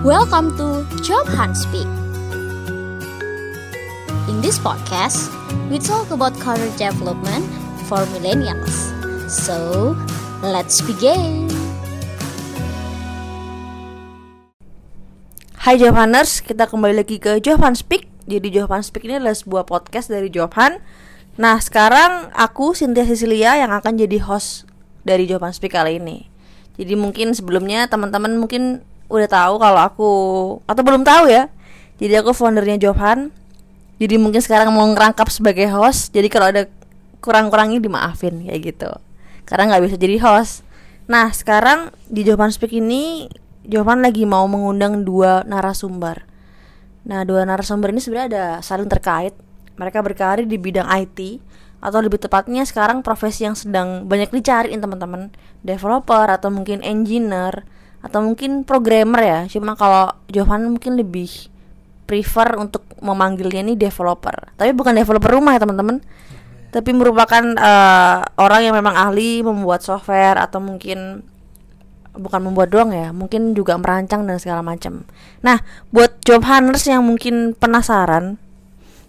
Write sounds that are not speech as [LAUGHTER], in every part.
Welcome to Job Hunt Speak. In this podcast, we talk about career development for millennials. So, let's begin. Hai Johaners, kita kembali lagi ke Johan Speak. Jadi Johan Speak ini adalah sebuah podcast dari Johan. Nah, sekarang aku Cynthia Cecilia yang akan jadi host dari Johan Speak kali ini. Jadi mungkin sebelumnya teman-teman mungkin udah tahu kalau aku atau belum tahu ya. Jadi aku foundernya Johan. Jadi mungkin sekarang mau ngerangkap sebagai host. Jadi kalau ada kurang-kurangnya dimaafin kayak gitu. Karena nggak bisa jadi host. Nah sekarang di Johan Speak ini Johan lagi mau mengundang dua narasumber. Nah dua narasumber ini sebenarnya ada saling terkait. Mereka berkarir di bidang IT atau lebih tepatnya sekarang profesi yang sedang banyak dicariin teman-teman developer atau mungkin engineer atau mungkin programmer ya cuma kalau Johan mungkin lebih prefer untuk memanggilnya ini developer. Tapi bukan developer rumah ya teman-teman. Tapi merupakan uh, orang yang memang ahli membuat software atau mungkin bukan membuat doang ya mungkin juga merancang dan segala macam. Nah buat job hunters yang mungkin penasaran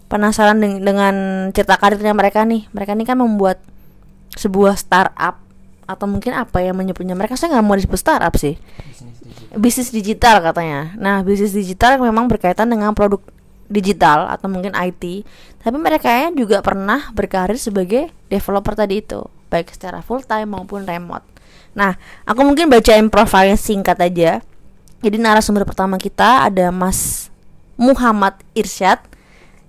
penasaran dengan, dengan cerita karirnya mereka nih. Mereka ini kan membuat sebuah startup atau mungkin apa yang menyebutnya? Mereka saya nggak mau disebut startup sih. Bisnis digital. Katanya. Nah bisnis digital yang memang berkaitan dengan produk digital atau mungkin IT tapi mereka juga pernah berkarir sebagai developer tadi itu baik secara full time maupun remote. Nah aku mungkin bacain profilnya singkat aja. Jadi narasumber pertama kita ada Mas Muhammad Irsyad.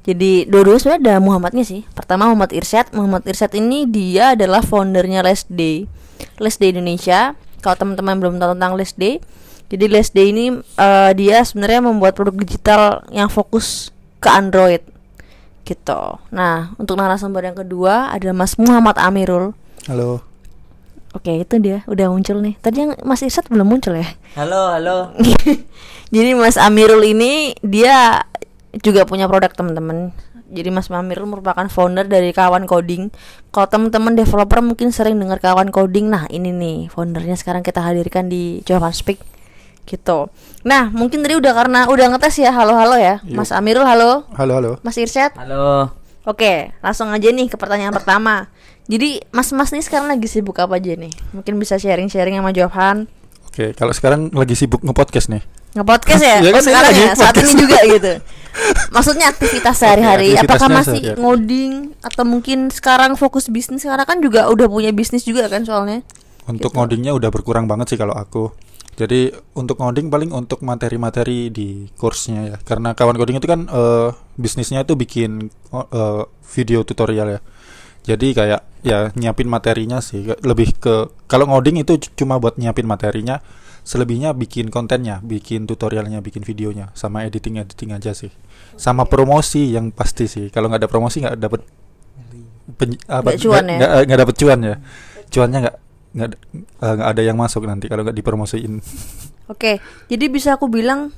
Jadi dua-dua sebenarnya ada Muhammadnya sih. Pertama Muhammad Irsyad. Muhammad Irsyad ini dia adalah foundernya Last Day Les Day Indonesia. Kalau teman-teman belum tahu tentang Les Day, jadi Les Day ini uh, dia sebenarnya membuat produk digital yang fokus ke Android gitu. Nah, untuk narasumber yang kedua ada Mas Muhammad Amirul. Halo. Oke, itu dia udah muncul nih. Tadi yang Mas Irsat belum muncul ya? Halo, halo. [LAUGHS] Jadi Mas Amirul ini dia juga punya produk teman-teman jadi Mas Mamir merupakan founder dari kawan coding. Kalau teman-teman developer mungkin sering dengar kawan coding. Nah, ini nih foundernya sekarang kita hadirkan di Jawaban Speak gitu. Nah, mungkin tadi udah karena udah ngetes ya. Halo-halo ya. Yuk. Mas Amirul halo. Halo, halo. Mas Irsyad. Halo. Oke, langsung aja nih ke pertanyaan pertama. Jadi, Mas-mas nih sekarang lagi sibuk apa aja nih? Mungkin bisa sharing-sharing sama Johan. Oke, kalau sekarang lagi sibuk nge-podcast nih. Nge-podcast ya? [LAUGHS] ya oh, kan sekarang ya, saat ini juga gitu. [LAUGHS] Maksudnya aktivitas sehari-hari apakah masih sehari ngoding atau mungkin sekarang fokus bisnis karena kan juga udah punya bisnis juga kan soalnya. Untuk gitu. ngodingnya udah berkurang banget sih kalau aku. Jadi untuk ngoding paling untuk materi-materi di kursnya ya. Karena kawan coding itu kan uh, bisnisnya itu bikin uh, video tutorial ya. Jadi kayak ya nyiapin materinya sih lebih ke kalau ngoding itu cuma buat nyiapin materinya selebihnya bikin kontennya, bikin tutorialnya, bikin videonya, sama editing editing aja sih, sama promosi yang pasti sih. Kalau nggak ada promosi nggak dapet apa, cuan ya? Nggak dapet cuan ya, cuannya nggak nggak uh, ada yang masuk nanti kalau nggak dipromosiin. [LAUGHS] Oke, jadi bisa aku bilang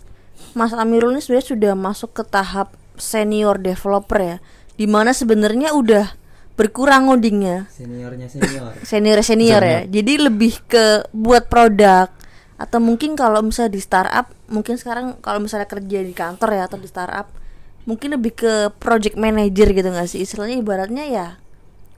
Mas Amirul ini sebenarnya sudah masuk ke tahap senior developer ya, di mana sebenarnya udah berkurang ngodingnya. Seniornya senior. [LAUGHS] senior senior ya. Jadi lebih ke buat produk atau mungkin kalau misalnya di startup mungkin sekarang kalau misalnya kerja di kantor ya atau di startup mungkin lebih ke project manager gitu nggak sih istilahnya ibaratnya ya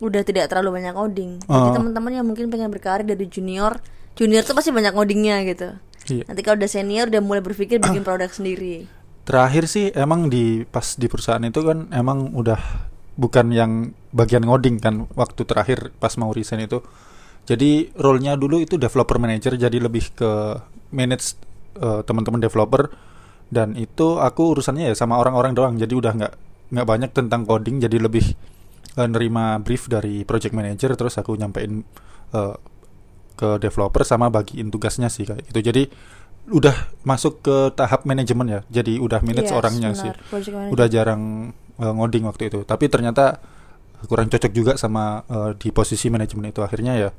udah tidak terlalu banyak coding uh. jadi oh. teman-teman yang mungkin pengen berkarir dari junior junior tuh pasti banyak codingnya gitu iya. nanti kalau udah senior udah mulai berpikir bikin [CLEARS THROAT] produk sendiri terakhir sih emang di pas di perusahaan itu kan emang udah bukan yang bagian ngoding kan waktu terakhir pas mau resign itu jadi role-nya dulu itu developer manager jadi lebih ke manage uh, teman-teman developer dan itu aku urusannya ya sama orang-orang doang. Jadi udah nggak nggak banyak tentang coding jadi lebih uh, nerima brief dari project manager terus aku nyampein uh, ke developer sama bagiin tugasnya sih kayak gitu. Jadi udah masuk ke tahap manajemen ya. Jadi udah manage yes, orangnya benar. sih. Udah jarang uh, ngoding waktu itu. Tapi ternyata kurang cocok juga sama uh, di posisi manajemen itu akhirnya ya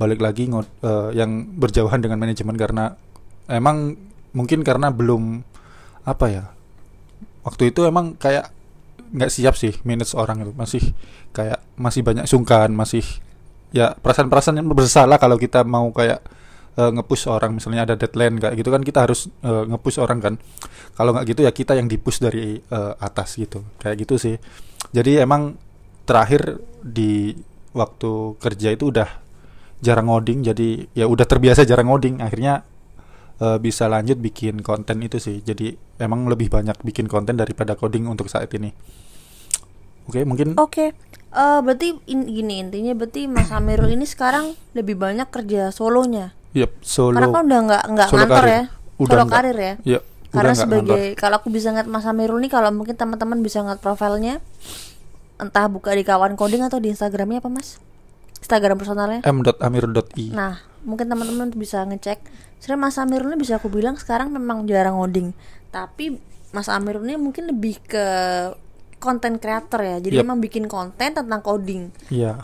balik lagi uh, yang berjauhan dengan manajemen karena emang mungkin karena belum apa ya waktu itu emang kayak nggak siap sih manage orang itu. Masih kayak masih banyak sungkan masih ya perasaan-perasaan yang bersalah kalau kita mau kayak eh, nge-push orang. Misalnya ada deadline kayak gitu kan kita harus eh, nge-push orang kan. Kalau nggak gitu ya kita yang di-push dari eh, atas gitu. Kayak gitu sih. Jadi emang terakhir di waktu kerja itu udah jarang ngoding jadi ya udah terbiasa jarang ngoding akhirnya eh, bisa lanjut bikin konten itu sih jadi emang lebih banyak bikin konten daripada coding untuk saat ini oke mungkin Oke. Eh berarti in- gini intinya berarti Mas Amirul ini sekarang lebih banyak kerja solonya. Yep, solo Karena kan udah nggak nggak ngantor karir. ya. Udah solo nggak. karir ya. udah Karena sebagai ngantor. kalau aku bisa ngeliat Mas Amirul nih kalau mungkin teman-teman bisa ngeliat profilnya entah buka di kawan coding atau di Instagramnya apa Mas? Instagram personalnya. m.amir.i Nah, mungkin teman-teman bisa ngecek. Sebenarnya Mas Amirul ini bisa aku bilang sekarang memang jarang ngoding. Tapi Mas Amirul ini mungkin lebih ke konten creator ya. Jadi Yep. emang bikin konten tentang coding. Iya.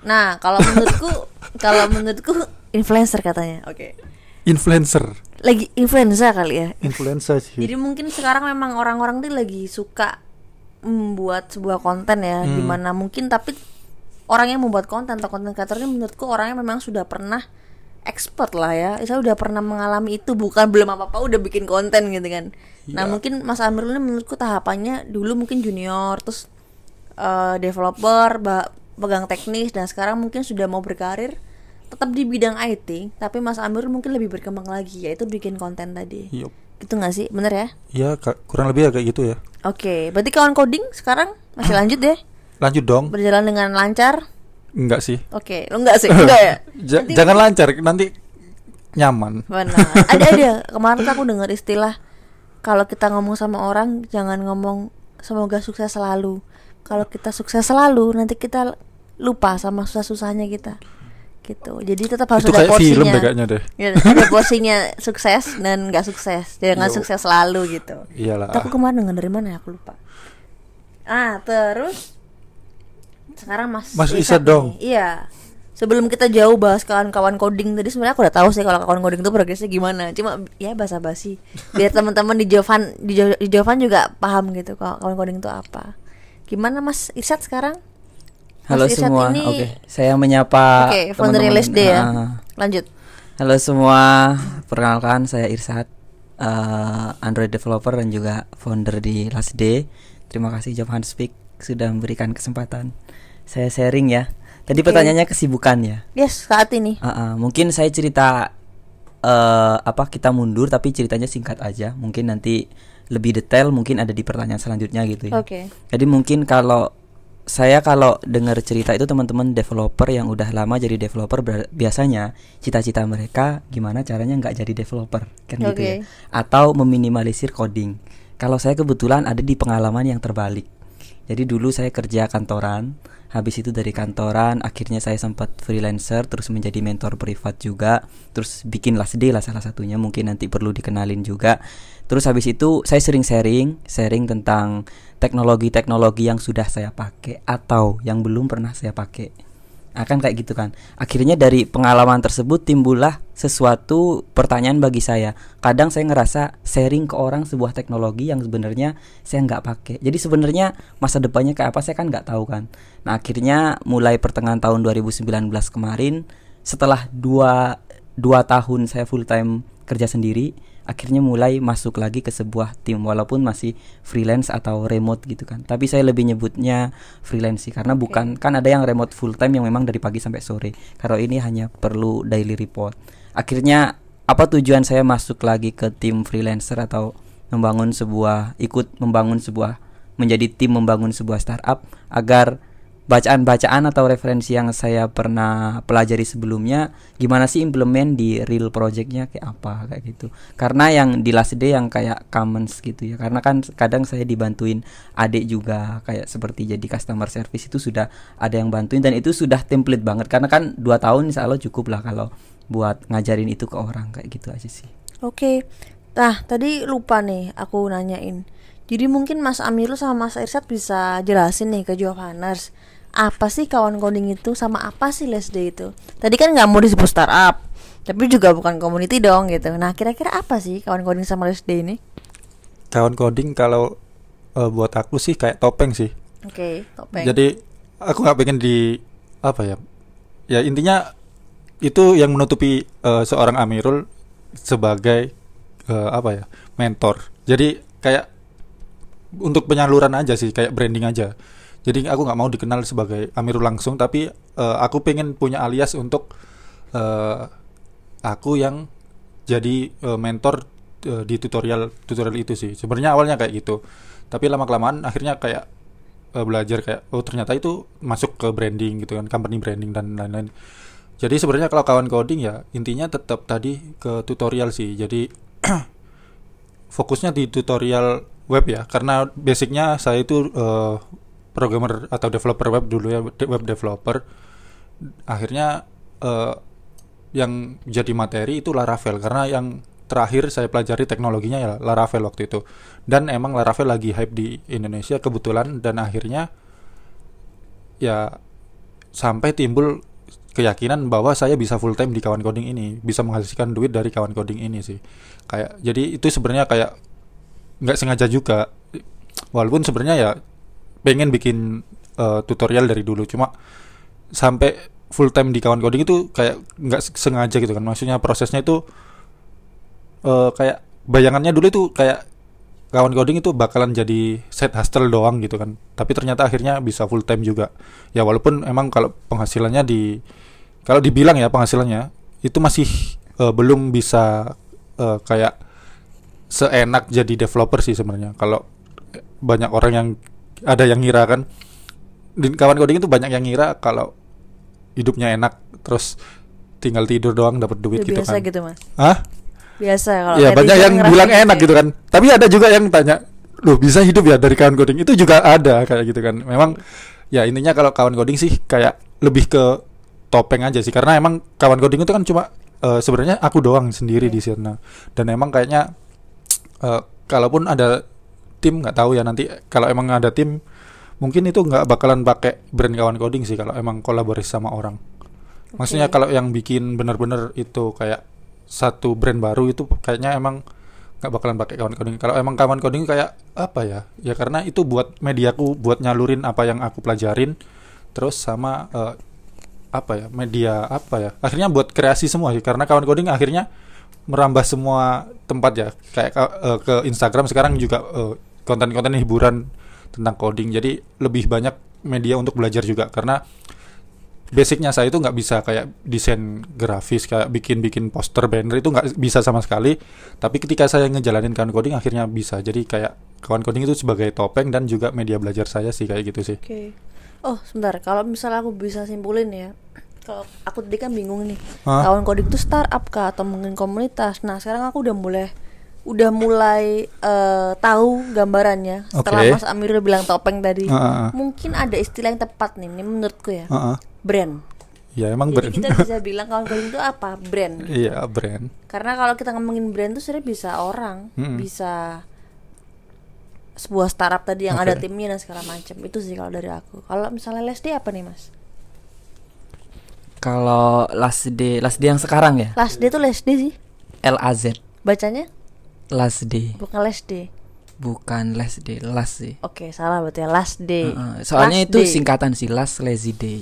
Nah, kalau menurutku [LAUGHS] kalau menurutku influencer katanya. Oke. influencer Lagi influencer kali ya. influencer sih Jadi mungkin sekarang memang orang-orang tuh lagi suka membuat sebuah konten ya, Hmm. di mana mungkin tapi orang yang membuat konten atau konten creator ini menurutku orangnya memang sudah pernah expert lah ya, saya udah pernah mengalami itu bukan belum apa apa udah bikin konten gitu kan. Nah Iya. mungkin Mas Amirul ini menurutku tahapannya dulu mungkin junior, terus eh, developer, pegang teknis dan sekarang mungkin sudah mau berkarir tetap di bidang IT, tapi Mas Amirul mungkin lebih berkembang lagi yaitu bikin konten tadi. Yup. Gitu nggak sih? Bener ya? ya ka- kurang lebih ya kayak gitu ya Oke, berarti kawan coding sekarang masih [CLEARS THROAT] lanjut deh, lanjut dong berjalan dengan lancar. enggak sih Oke, lo enggak sih? Enggak ya? [LAUGHS] Ja- Nanti- jangan lancar nanti nyaman Benar. Ada ada [LAUGHS] kemarin aku dengar istilah kalau kita ngomong sama orang jangan ngomong semoga sukses selalu. Kalau kita sukses selalu nanti kita lupa sama susah-susahnya kita. Gitu. Jadi tetap harus itu ada kayak film porsinya. deh kayaknya deh Ya, ada porsinya sukses dan nggak sukses. Jangan Yo. sukses selalu gitu. iyalah aku kemarin dengar dari mana ya aku lupa. Ah, terus sekarang Mas Mas Isa Isa dong. nih. Iya. Sebelum kita jauh bahas kawan-kawan coding tadi sebenarnya aku udah tahu sih kalau kawan coding itu progresnya gimana. Cuma ya basa-basi. Biar [LAUGHS] teman-teman di Jovan di, Jo- di Jovan juga paham gitu kalau kawan coding itu apa. Gimana Mas Irsat sekarang? Halo Mas Irsat semua. ini- Oke, saya menyapa Oke, founder teman-teman. LSD ya. Ah, Lanjut. halo semua. Perkenalkan saya Irsat, eh, Android developer dan juga founder di Last Day. Terima kasih Johan Speak sudah memberikan kesempatan saya sharing ya. Tadi pertanyaannya kesibukan ya. Yes, saat ini. Ah, ah, mungkin saya cerita eh apa kita mundur tapi ceritanya singkat aja. Mungkin nanti lebih detail mungkin ada di pertanyaan selanjutnya gitu ya. Oke. Jadi mungkin kalau saya kalau dengar cerita itu teman-teman developer yang udah lama jadi developer biasanya cita-cita mereka gimana caranya nggak jadi developer kan gitu ya. Atau meminimalisir coding. Kalau saya kebetulan ada di pengalaman yang terbalik. Jadi dulu saya kerja kantoran, habis itu dari kantoran akhirnya saya sempat freelancer terus menjadi mentor privat juga, terus bikin last day lah salah satunya mungkin nanti perlu dikenalin juga. Terus habis itu saya sering sharing, sharing tentang teknologi-teknologi yang sudah saya pakai atau yang belum pernah saya pakai. Akan kayak gitu kan. Akhirnya dari pengalaman tersebut timbullah sesuatu pertanyaan bagi saya. Kadang saya ngerasa sharing ke orang sebuah teknologi yang sebenarnya saya nggak pakai. Jadi sebenarnya masa depannya kayak apa saya kan nggak tahu kan. Nah akhirnya mulai pertengahan tahun 2019 kemarin setelah dua dua tahun saya full time kerja sendiri akhirnya mulai masuk lagi ke sebuah tim walaupun masih freelance atau remote gitu kan. Tapi saya lebih nyebutnya freelance sih karena bukan kan ada yang remote full time yang memang dari pagi sampai sore. Kalau ini hanya perlu daily report. Akhirnya apa tujuan saya masuk lagi ke tim freelancer atau membangun sebuah ikut membangun sebuah menjadi tim membangun sebuah startup agar bacaan-bacaan atau referensi yang saya pernah pelajari sebelumnya gimana sih implement di real projectnya kayak apa kayak gitu. Karena yang di last day yang kayak commons gitu ya. Karena kan kadang saya dibantuin adik juga kayak seperti jadi customer service itu sudah ada yang bantuin dan itu sudah template banget. Karena kan dua tahun insya Allah cukup lah kalau buat ngajarin itu ke orang kayak gitu aja sih. Oke. Nah, tadi lupa nih aku nanyain. Jadi mungkin Mas Amirul sama Mas Irsat bisa jelasin nih ke Johannes apa sih kawan coding itu sama apa sih Les Day itu? Tadi kan nggak mau disebut startup, tapi juga bukan community dong gitu. Nah, kira-kira apa sih kawan coding sama Les Day ini? kawan coding kalau eh, buat aku sih kayak topeng sih Oke, topeng. jadi aku nggak pengen di apa ya ya intinya itu yang menutupi eh, seorang Amirul sebagai eh, apa ya mentor jadi kayak untuk penyaluran aja sih kayak branding aja jadi aku nggak mau dikenal sebagai Amirul langsung tapi eh, aku pengen punya alias untuk eh, aku yang jadi eh, mentor eh, di tutorial tutorial itu sih. Sebenarnya awalnya kayak gitu. Tapi lama kelamaan akhirnya kayak eh, belajar kayak oh ternyata itu masuk ke branding gitu kan company branding dan lain-lain. Jadi sebenarnya kalau kawan coding ya intinya tetap tadi ke tutorial sih. Jadi [CLEARS THROAT] fokusnya di tutorial web ya karena basicnya saya itu eh, programmer atau developer web dulu ya web developer. Akhirnya eh, yang jadi materi itu Laravel. Karena yang terakhir saya pelajari teknologinya ya Laravel waktu itu. Dan emang Laravel lagi hype di Indonesia kebetulan. Dan akhirnya ya sampai timbul keyakinan bahwa saya bisa full time di kawan coding ini. Bisa menghasilkan duit dari kawan coding ini sih. Kayak jadi itu sebenarnya kayak nggak sengaja juga. Walaupun sebenarnya ya pengen bikin eh, tutorial dari dulu. Cuma sampai full time di kawan coding itu kayak nggak sengaja gitu kan. Maksudnya prosesnya itu eh, kayak bayangannya dulu itu kayak kawan coding itu bakalan jadi side hustle doang gitu kan. Tapi ternyata akhirnya bisa full time juga. Ya walaupun emang kalau penghasilannya di kalau dibilang ya penghasilannya itu masih eh, belum bisa eh, kayak seenak jadi developer sih sebenarnya. Kalau banyak orang yang ada yang ngira kan. Di kawan coding itu banyak yang ngira kalau hidupnya enak terus tinggal tidur doang dapat duit Udah gitu biasa kan. gitu mas? Hah? biasa kalau ya netizen banyak yang bilang enak ya. gitu kan. Tapi ada juga yang tanya loh bisa hidup ya dari kawan coding itu juga ada kayak gitu kan. Memang ya intinya kalau kawan coding sih kayak lebih ke topeng aja sih. Karena emang kawan coding itu kan cuma eh, sebenarnya aku doang sendiri di sana. Dan emang kayaknya eh, kalaupun ada tim nggak tahu ya. Nanti kalau emang ada tim mungkin itu nggak bakalan pakai brand kawan coding sih kalau emang kolaborasi sama orang. Maksudnya Oke. kalau yang bikin bener-bener itu kayak satu brand baru itu kayaknya emang nggak bakalan pakai kawan coding. Kalau emang kawan coding kayak apa ya? Ya karena itu buat mediaku buat nyalurin apa yang aku pelajarin terus sama eh, apa ya media apa ya? Akhirnya buat kreasi semua sih karena kawan coding akhirnya merambah semua tempat ya. Kayak ka- eh, ke Instagram sekarang juga eh, konten-konten hiburan tentang coding jadi lebih banyak media untuk belajar juga karena basicnya saya itu nggak bisa kayak desain grafis kayak bikin-bikin poster banner itu nggak bisa sama sekali tapi ketika saya ngejalanin kawan coding akhirnya bisa jadi kayak kawan coding itu sebagai topeng dan juga media belajar saya sih kayak gitu sih Oke. Oh, sebentar. Kalau misalnya aku bisa simpulin ya. Kalau aku tadi kan bingung nih. Hah? Kawan coding itu startup kah atau mungkin komunitas. Nah, sekarang aku udah mulai udah mulai eh, tahu gambarannya setelah Oke. Mas Amir udah bilang topeng tadi. Ah, ah. Mungkin ada istilah yang tepat nih, ini menurutku ya. Heeh. Brand. ya emang Jadi brand kita bisa [LAUGHS] bilang kawan coding itu apa? Brand. iya brand Karena kalau kita ngomongin brand tuh sebenarnya bisa orang, Mm-mm. bisa sebuah startup tadi yang ada Oke. timnya dan segala macam. Itu sih kalau dari aku. Kalau misalnya Leslie apa nih, Mas? Kalau last day, last day yang sekarang ya, Last day tuh Leslie sih. L A Z, Bacanya last day, bukan last day. bukan last day, last sih. Oke, salah berarti ya last day. Heeh, soalnya Last itu day. singkatan sih, last lazy day.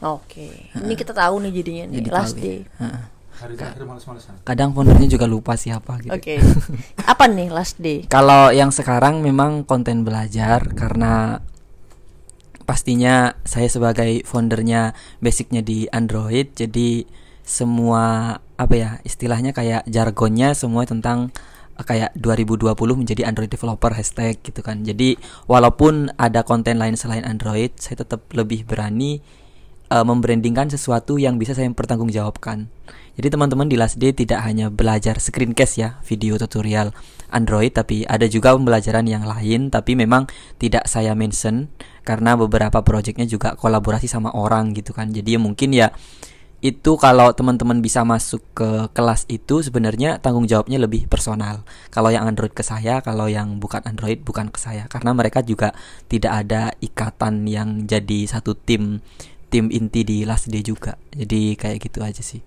Oke. Ini kita tahu nih jadinya nih, Jadi last tahu ya. day. Heeh. hari terakhir males-malesan Kadang foundernya juga lupa siapa gitu. Oke. apa nih last day? [LAUGHS] Kalau yang sekarang memang konten belajar karena pastinya saya sebagai foundernya basicnya di Android jadi semua apa ya istilahnya kayak jargonnya semua tentang kayak 2020 menjadi Android developer hashtag gitu kan. Jadi walaupun ada konten lain selain Android saya tetap lebih berani eh, membrandingkan sesuatu yang bisa saya pertanggungjawabkan. Jadi teman-teman di Last Day tidak hanya belajar screencast ya, video tutorial Android, tapi ada juga pembelajaran yang lain, tapi memang tidak saya mention karena beberapa projectnya juga kolaborasi sama orang gitu kan. Jadi mungkin ya itu kalau teman-teman bisa masuk ke kelas itu sebenarnya tanggung jawabnya lebih personal. Kalau yang Android ke saya, kalau yang bukan Android bukan ke saya karena mereka juga tidak ada ikatan yang jadi satu tim tim inti di Last Day juga. Jadi kayak gitu aja sih.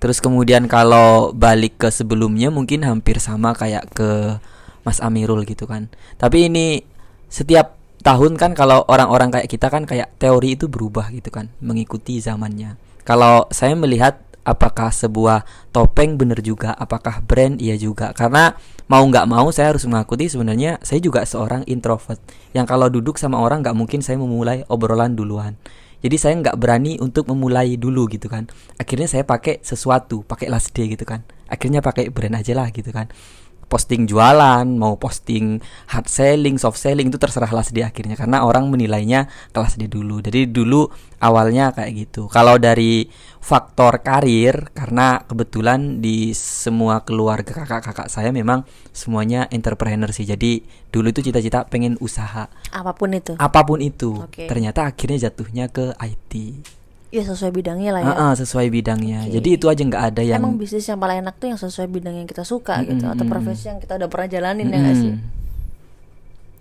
Terus kemudian kalau balik ke sebelumnya mungkin hampir sama kayak ke Mas Amirul gitu kan. Tapi ini setiap tahun kan kalau orang-orang kayak kita kan kayak teori itu berubah gitu kan, mengikuti zamannya. Kalau saya melihat apakah sebuah topeng bener juga apakah brand iya juga. Karena mau nggak mau saya harus mengakui sebenarnya saya juga seorang introvert. Yang kalau duduk sama orang nggak mungkin saya memulai obrolan duluan. Jadi saya nggak berani untuk memulai dulu gitu kan. Akhirnya saya pakai sesuatu pakai last day gitu kan. Akhirnya pakai brand aja lah gitu kan posting jualan, mau posting hard selling, soft selling itu terserah lah di akhirnya karena orang menilainya kelas D dulu. Jadi dulu awalnya kayak gitu. Kalau dari faktor karir karena kebetulan di semua keluarga kakak-kakak saya memang semuanya entrepreneur sih. Jadi dulu itu cita-cita pengen usaha Apa pun itu. apa pun itu. Oke. Ternyata akhirnya jatuhnya ke IT. Ya sesuai bidangnya lah ya. Ah, ah, sesuai bidangnya. Oke. Jadi itu aja nggak ada yang Emang bisnis yang paling enak tuh yang sesuai bidang yang kita suka Mm-mm, gitu atau profesi yang kita udah pernah jalanin ya nggak sih?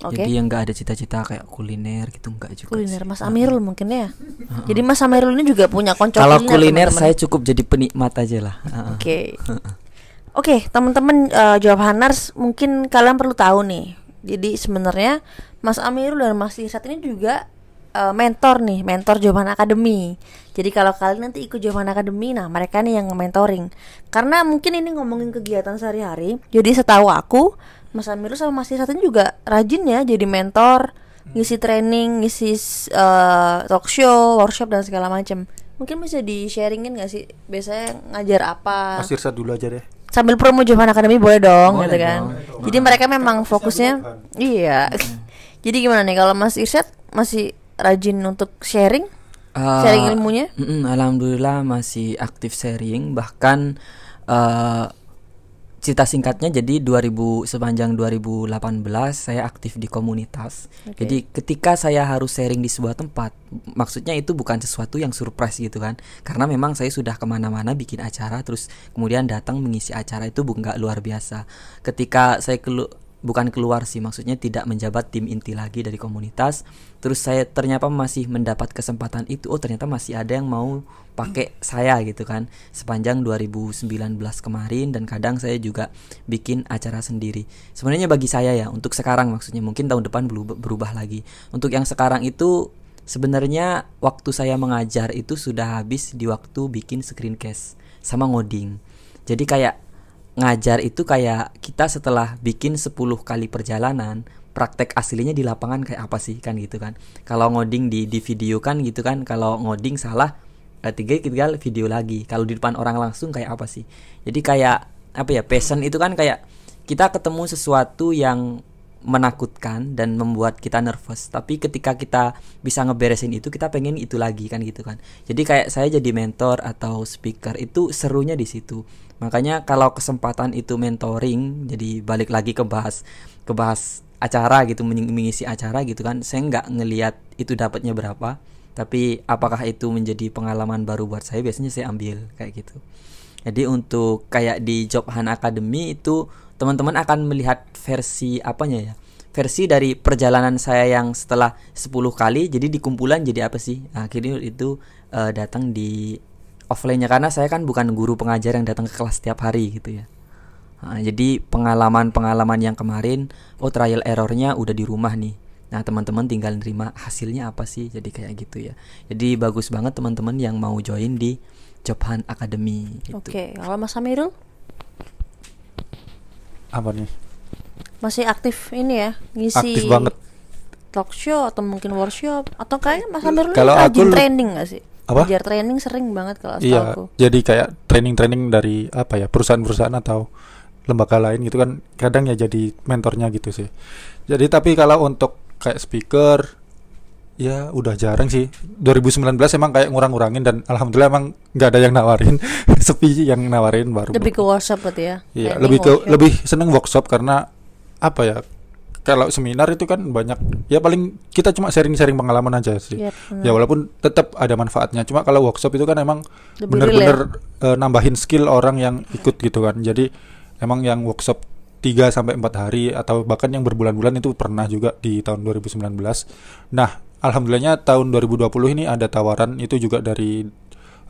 Oke. Jadi yang nggak ada cita-cita kayak kuliner gitu nggak juga. Kuliner sih. Mas Amirul mungkin ya. Jadi Mas Amirul ini juga punya konco Kalau kuliner, kuliner teman-teman. saya cukup jadi penikmat aja lah. Ah, ah. Oke. [LAUGHS] Oke, teman-teman eh, jawab Hanars mungkin kalian perlu tahu nih. Jadi sebenarnya Mas Amirul dan Mas Irsat ini juga eh, mentor nih, mentor Jawaban Academy. Jadi kalau kalian nanti ikut Jawaban Academy, nah mereka nih yang mentoring. Karena mungkin ini ngomongin kegiatan sehari-hari. Jadi setahu aku, Mas Amirul sama Mas Irsat ini juga rajin ya jadi mentor, ngisi training, ngisi eh, talk show, workshop dan segala macam. Mungkin bisa di sharingin gak sih biasanya ngajar apa? Mas Irsa dulu aja deh. sambil promo Jovan Academy boleh dong Boleh gitu kan. dong. Jadi mereka memang fokusnya iya. [LAUGHS] Jadi gimana nih kalau Mas Irsyad masih rajin untuk sharing? Ah, Sharing ilmunya? mm-mm, alhamdulillah masih aktif sharing bahkan eh cerita singkatnya jadi 2000 sepanjang 2018 saya aktif di komunitas. Oke. Jadi ketika saya harus sharing di sebuah tempat, maksudnya itu bukan sesuatu yang surprise gitu kan? Karena memang saya sudah ke mana-mana bikin acara, terus kemudian datang mengisi acara itu nggak luar biasa. Ketika saya kelu bukan keluar sih, maksudnya tidak menjabat tim inti lagi dari komunitas, terus saya ternyata masih mendapat kesempatan itu. Oh ternyata masih ada yang mau pakai saya gitu kan. Sepanjang 2019 kemarin dan kadang saya juga bikin acara sendiri. Sebenarnya bagi saya ya untuk sekarang maksudnya mungkin tahun depan berubah, lagi. Untuk yang sekarang itu sebenarnya waktu saya mengajar itu sudah habis di waktu bikin screencast sama ngoding. Jadi kayak ngajar itu kayak kita setelah bikin 10 kali perjalanan praktek aslinya di lapangan kayak apa sih kan gitu kan. Kalau ngoding di di video kan gitu kan kalau ngoding salah eh, tiga tinggal video lagi. Kalau di depan orang langsung kayak apa sih? Jadi kayak apa ya passion itu kan kayak kita ketemu sesuatu yang menakutkan dan membuat kita nervous. Tapi ketika kita bisa ngeberesin itu kita pengen itu lagi kan gitu kan. Jadi kayak saya jadi mentor atau speaker itu serunya di situ makanya kalau kesempatan itu mentoring jadi balik lagi ke bahas ke bahas acara gitu meng- mengisi acara gitu kan saya nggak ngelihat itu dapatnya berapa. Tapi apakah itu menjadi pengalaman baru buat saya biasanya saya ambil kayak gitu. Jadi untuk kayak di Job Hunt Academy itu teman-teman akan melihat versi apanya ya? Versi dari perjalanan saya yang setelah 10 kali jadi di kumpulan jadi apa sih? Akhirnya itu eh, datang di offline-nya karena saya kan bukan guru pengajar yang datang ke kelas setiap hari gitu ya Nah, jadi pengalaman-pengalaman yang kemarin oh trial errornya udah di rumah nih nah teman-teman tinggal nerima hasilnya apa sih jadi kayak gitu ya jadi bagus banget teman-teman yang mau join di Job Hunt Academy gitu. Oke, kalau Mas Amirul Apa nih? masih aktif ini ya ngisi Aktif banget. talk show atau mungkin workshop atau kayak Mas Amirul Kalau rajin aku- training gak sih? Apa? Ngajar training sering banget kalau Iya, setahu jadi kayak training-training dari apa ya perusahaan-perusahaan atau lembaga lain gitu kan kadang ya jadi mentornya gitu sih. Jadi tapi kalau untuk kayak speaker ya udah jarang sih. 2019 emang kayak ngurang-ngurangin dan alhamdulillah emang nggak ada yang nawarin, [LAUGHS] sepi yang nawarin baru. lebih ke workshop berarti ya? Iya, lebih ke workshop. lebih seneng workshop karena apa ya? Kalau seminar itu kan banyak ya paling kita cuma sharing-sharing pengalaman aja sih. Iya, benar. Ya walaupun tetap ada manfaatnya. Cuma kalau workshop itu kan emang bener-bener eh, nambahin skill orang yang ikut gitu kan. Jadi emang yang workshop 3 sampai 4 hari atau bahkan yang berbulan-bulan itu pernah juga di tahun 2019. Nah, alhamdulillahnya tahun 2020 ini ada tawaran itu juga dari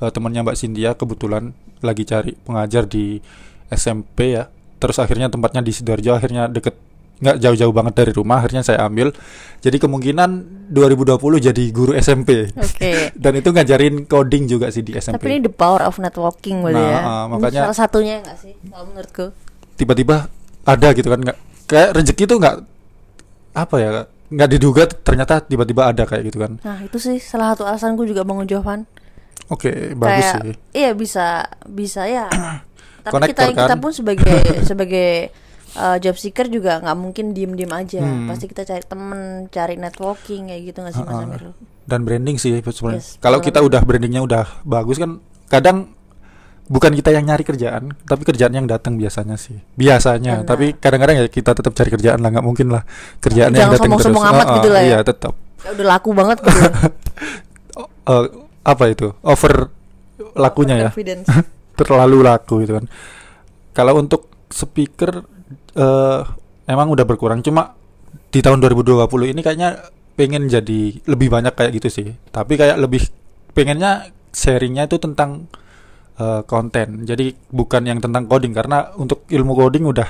eh, temannya Mbak Cynthia kebetulan lagi cari pengajar di SMP ya. Terus akhirnya tempatnya di Sidoarjo akhirnya deket nggak jauh-jauh banget dari rumah akhirnya saya ambil jadi kemungkinan 2020 jadi guru SMP Oke. [LAUGHS] dan itu ngajarin coding juga sih di SMP Tapi ini the power of networking berarti Nah, ya. uh, Ini makanya- salah satunya enggak sih kalau menurutku. tiba-tiba ada gitu kan nggak kayak rezeki tuh nggak apa ya nggak diduga ternyata tiba-tiba ada kayak gitu kan Nah, itu sih salah satu alasanku juga bangun Jovan. oke bagus Kayak sih iya bisa bisa ya. [CLEARS THROAT] Tapi Konektor kita kita kan? pun sebagai sebagai [LAUGHS] uh, job seeker juga nggak mungkin diem-diem aja. Hmm. Pasti kita cari temen, cari networking kayak gitu nggak sih Mas Uh-uh. Amir? dan branding sih sebenarnya Yes, kalau kita udah brandingnya udah bagus kan kadang bukan kita yang nyari kerjaan tapi kerjaan yang datang biasanya sih biasanya Benar. tapi kadang-kadang ya kita tetap cari kerjaan lah nggak mungkin lah kerjaan yang datang terus. amat Uh-uh, gitu lah ya. iya tetap Ya udah laku banget gitu. [LAUGHS] Eh, apa itu over lakunya ya [LAUGHS] terlalu laku gitu kan. Kalau untuk speaker eh emang udah berkurang cuma di tahun 2020 ini kayaknya pengen jadi lebih banyak kayak gitu sih. Tapi kayak lebih pengennya sharingnya itu tentang eh, konten. Jadi bukan yang tentang coding karena untuk ilmu coding udah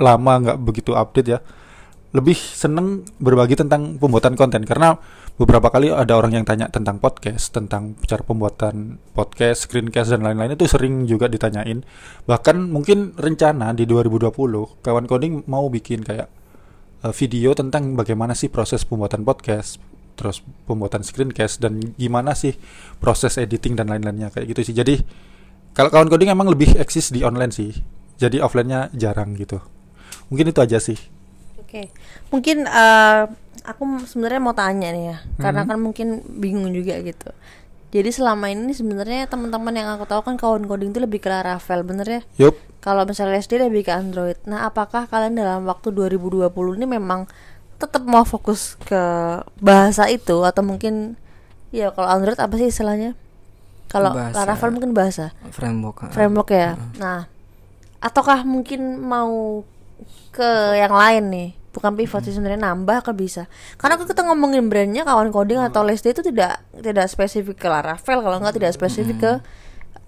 lama nggak begitu update ya. Lebih seneng berbagi tentang pembuatan konten karena beberapa kali ada orang yang tanya tentang podcast, tentang cara pembuatan podcast, screencast dan lain-lain itu sering juga ditanyain. Bahkan mungkin rencana di 2020 kawan coding mau bikin kayak eh, video tentang bagaimana sih proses pembuatan podcast, terus pembuatan screencast dan gimana sih proses editing dan lain-lainnya kayak gitu sih. Jadi kalau kawan coding emang lebih eksis di online sih. Jadi offline-nya jarang gitu. Mungkin itu aja sih. Oke, mungkin eh, aku sebenarnya mau tanya nih ya, karena Hmm. kan mungkin bingung juga gitu. Jadi selama ini sebenarnya teman-teman yang aku tahu kan kawan coding itu lebih ke Laravel, bener ya? Yup. Kalau misalnya SD lebih ke Android. Nah, apakah kalian dalam waktu 2020 ini memang tetap mau fokus ke bahasa itu atau mungkin ya kalau Android apa sih istilahnya? Kalau. Laravel mungkin bahasa framework uh, framework ya. Nah, ataukah mungkin mau ke yang lain nih? Bukan pivot sih sebenarnya nambah ke bisa. Karena kalau kita ngomongin brandnya kawan coding atau Lesti itu tidak tidak spesifik ke Laravel kalau nggak tidak spesifik ke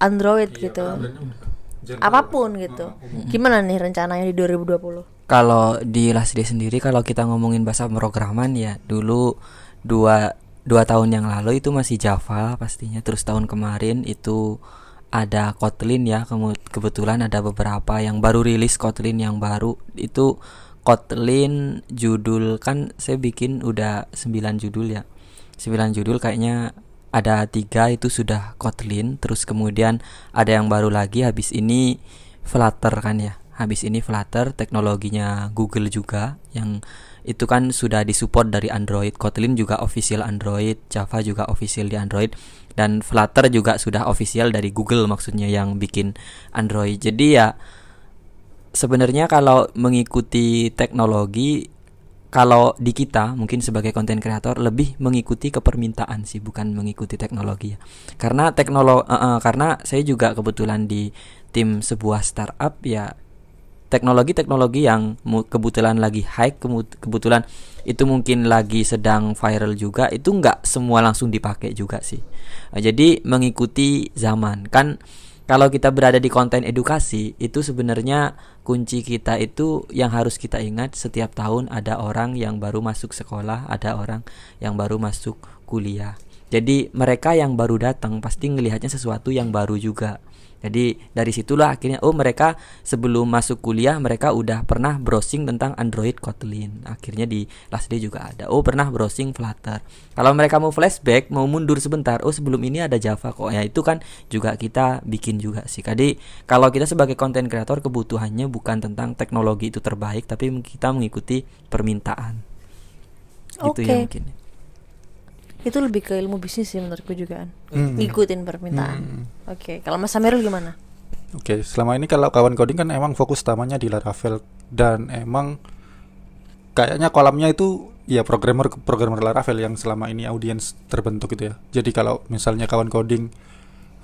Android gitu. Apa pun gitu. Gimana nih rencananya di 2020? kalau di Lasdi sendiri kalau kita ngomongin bahasa pemrograman ya dulu dua dua tahun yang lalu itu masih Java pastinya terus tahun kemarin itu ada Kotlin ya kebetulan ada beberapa yang baru rilis Kotlin yang baru itu Kotlin judul. Kan saya bikin udah 9 judul ya. 9 judul kayaknya ada tiga itu sudah Kotlin. Terus kemudian ada yang baru lagi habis ini Flutter kan ya. Habis ini Flutter teknologinya Google juga yang itu kan sudah disupport dari Android. Kotlin juga official Android Java juga official di Android dan Flutter juga sudah official dari Google maksudnya yang bikin Android. Jadi ya sebenarnya kalau mengikuti teknologi kalau di kita mungkin sebagai konten kreator lebih mengikuti kepermintaan sih bukan mengikuti teknologi ya. Karena teknologi karena saya juga kebetulan di tim sebuah startup ya teknologi-teknologi yang kebetulan lagi high kebetulan itu mungkin lagi sedang viral juga itu nggak semua langsung dipakai juga sih. Eh, jadi mengikuti zaman. Kan kalau kita berada di konten edukasi itu sebenarnya kunci kita itu yang harus kita ingat setiap tahun ada orang yang baru masuk sekolah ada orang yang baru masuk kuliah. Jadi mereka yang baru datang pasti ngelihatnya sesuatu yang baru juga jadi dari situlah akhirnya oh mereka sebelum masuk kuliah mereka udah pernah browsing tentang Android Kotlin. Akhirnya di Last Day juga ada. Oh pernah browsing Flutter. Kalau mereka mau flashback mau mundur sebentar, oh sebelum ini ada Java kok. Ya itu kan juga kita bikin juga sih. Jadi kalau kita sebagai konten kreator kebutuhannya bukan tentang teknologi itu terbaik, tapi kita mengikuti permintaan. Gitu ya Oke. mungkin. Itu lebih ke ilmu bisnis sih menurutku juga kan. Hmm. Ngikutin permintaan. Hmm. Oke, kalau Mas Samirul gimana? Oke, selama ini kalau kawan coding kan emang fokus utamanya di Laravel dan emang kayaknya kolamnya itu ya programmer programmer Laravel yang selama ini audiens terbentuk gitu ya. Jadi kalau misalnya kawan coding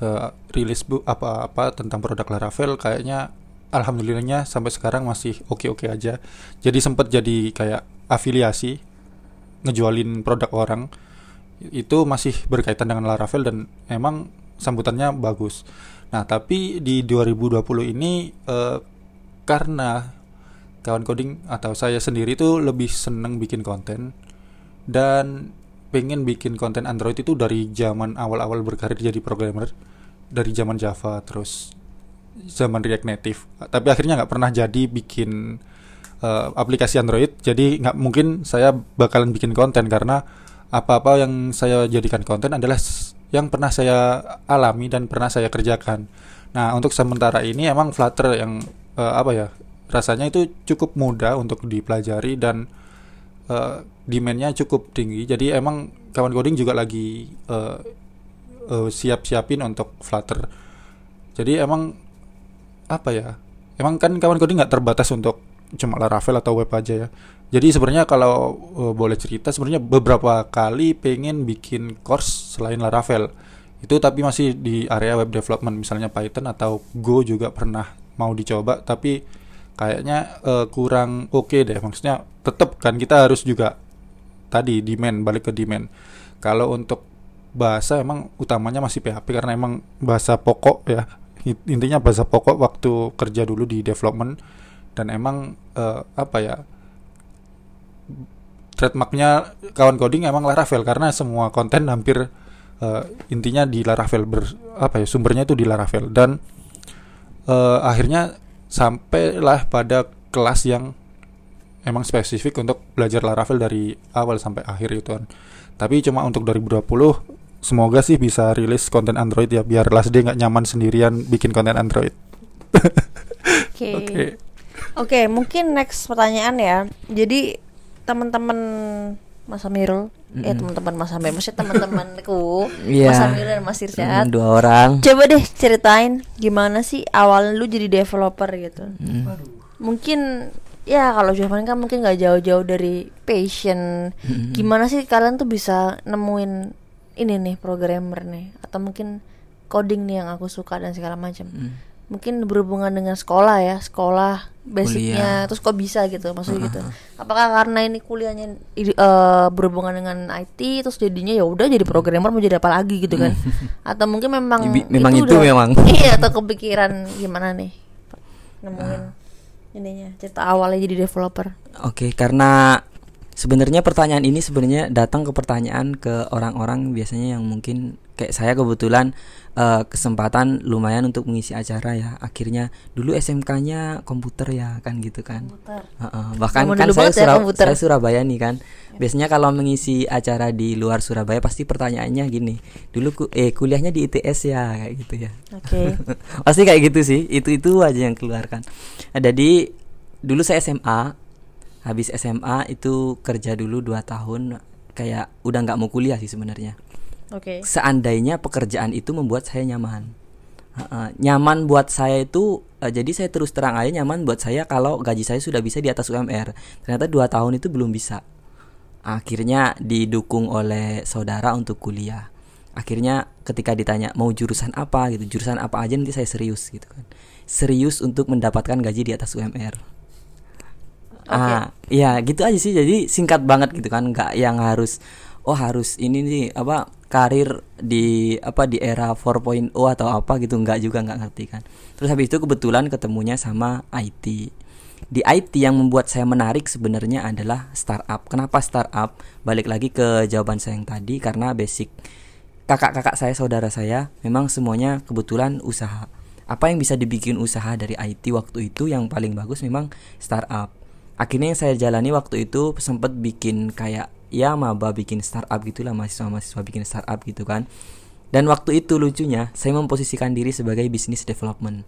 eh, rilis bu apa-apa tentang produk Laravel kayaknya alhamdulillahnya sampai sekarang masih oke-oke aja. Jadi sempat jadi kayak afiliasi ngejualin produk orang itu masih berkaitan dengan Laravel dan emang sambutannya bagus. Nah, tapi di 2020 ini eh, karena kawan coding atau saya sendiri tuh lebih seneng bikin konten dan pengen bikin konten Android itu dari zaman awal-awal berkarir jadi programmer dari zaman Java terus zaman React Native tapi akhirnya nggak pernah jadi bikin uh, aplikasi Android jadi nggak mungkin saya bakalan bikin konten karena apa-apa yang saya jadikan konten adalah yang pernah saya alami dan pernah saya kerjakan. Nah untuk sementara ini emang Flutter yang uh, apa ya rasanya itu cukup mudah untuk dipelajari dan uh, demandnya cukup tinggi. Jadi emang kawan coding juga lagi uh, uh, siap-siapin untuk Flutter. Jadi emang apa ya emang kan kawan coding nggak terbatas untuk cuma Laravel atau web aja ya. Jadi sebenarnya kalau uh, boleh cerita sebenarnya beberapa kali pengen bikin course selain Laravel itu tapi masih di area web development misalnya Python atau Go juga pernah mau dicoba tapi kayaknya uh, kurang oke okay deh. Maksudnya tetap kan kita harus juga tadi demand balik ke demand. Kalau untuk bahasa emang utamanya masih PHP karena emang bahasa pokok ya. Intinya bahasa pokok waktu kerja dulu di development dan emang uh, apa ya trademarknya kawan coding emang Laravel karena semua konten hampir uh, intinya di Laravel ber apa ya sumbernya itu di Laravel dan uh, akhirnya sampailah pada kelas yang emang spesifik untuk belajar Laravel dari awal sampai akhir itu kan. Tapi cuma untuk 2020 semoga sih bisa rilis konten Android ya biar Last Day nggak nyaman sendirian bikin konten Android. [LAUGHS] Oke. Oke, okay. Okay, mungkin next pertanyaan ya. Jadi teman-teman Mas Amirul mm -hmm. eh teman-teman Mas Amir maksudnya teman-temanku yeah. Mas Amirul dan Mas Irsyad dua orang coba deh ceritain gimana sih awal lu jadi developer gitu mm. mungkin ya kalau jawaban kan mungkin nggak jauh-jauh dari passion mm. gimana sih kalian tuh bisa nemuin ini nih programmer nih atau mungkin coding nih yang aku suka dan segala macam mm mungkin berhubungan dengan sekolah ya sekolah basicnya. Terus kok bisa gitu maksudnya uh -huh. gitu apakah karena ini kuliahnya uh, berhubungan dengan IT terus jadinya ya udah jadi programmer mau jadi apa lagi gitu kan? [LAUGHS] Atau mungkin memang Ibi, memang itu, itu udah, memang. [LAUGHS] Iya atau kepikiran gimana nih? Nemuin uh. ininya cerita awalnya jadi developer. Oke okay, karena sebenarnya pertanyaan ini sebenarnya datang ke pertanyaan ke orang-orang biasanya yang mungkin kayak saya kebetulan uh, kesempatan lumayan untuk mengisi acara ya. Akhirnya dulu SMK-nya komputer ya kan gitu kan. Uh -uh. bahkan Kamu kan saya, Sura ya, saya Surabaya nih kan. Ya. biasanya kalau mengisi acara di luar Surabaya pasti pertanyaannya gini dulu ku eh kuliahnya di ITS ya? Kayak gitu ya. Okay. [LAUGHS] pasti kayak gitu sih itu itu aja yang keluarkan. Jadi dulu saya SMA habis SMA itu kerja dulu dua tahun kayak udah nggak mau kuliah sih sebenarnya Okay. Seandainya pekerjaan itu membuat saya nyaman. Uh, nyaman buat saya itu uh, jadi saya terus terang aja nyaman buat saya kalau gaji saya sudah bisa di atas UMR. Ternyata dua tahun itu belum bisa. Akhirnya didukung oleh saudara untuk kuliah. Akhirnya ketika ditanya mau jurusan apa gitu, jurusan apa aja nanti saya serius gitu kan. Serius untuk mendapatkan gaji di atas UMR. Okay. Ah, ya gitu aja sih. Jadi singkat banget gitu kan, nggak yang harus oh harus ini nih apa karir di apa di era 4.0 atau apa gitu nggak juga nggak ngerti kan. Terus habis itu kebetulan ketemunya sama IT di IT yang membuat saya menarik sebenarnya adalah startup. Kenapa startup? Balik lagi ke jawaban saya yang tadi karena basic kakak-kakak saya saudara saya memang semuanya kebetulan usaha. Apa yang bisa dibikin usaha dari IT waktu itu yang paling bagus memang startup. Akhirnya yang saya jalani waktu itu sempat bikin kayak ya maba bikin startup gitulah mahasiswa-mahasiswa bikin startup gitu kan dan waktu itu lucunya saya memposisikan diri sebagai business development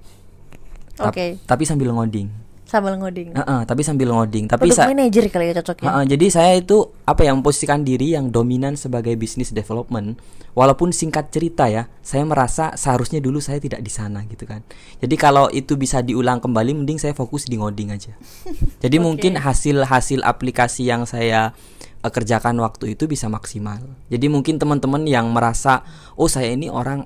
oke okay. tapi sambil ngoding sambil ngoding. Uh -uh, tapi sambil ngoding. Tapi saya manager kali ya cocoknya. Uh -uh, jadi saya itu apa yang memposisikan diri yang dominan sebagai business development. Walaupun singkat cerita ya, saya merasa seharusnya dulu saya tidak di sana gitu kan. Jadi kalau itu bisa diulang kembali, mending saya fokus di ngoding aja. [LAUGHS] Jadi okay. mungkin hasil-hasil aplikasi yang saya kerjakan waktu itu bisa maksimal. Jadi mungkin teman-teman yang merasa oh saya ini orang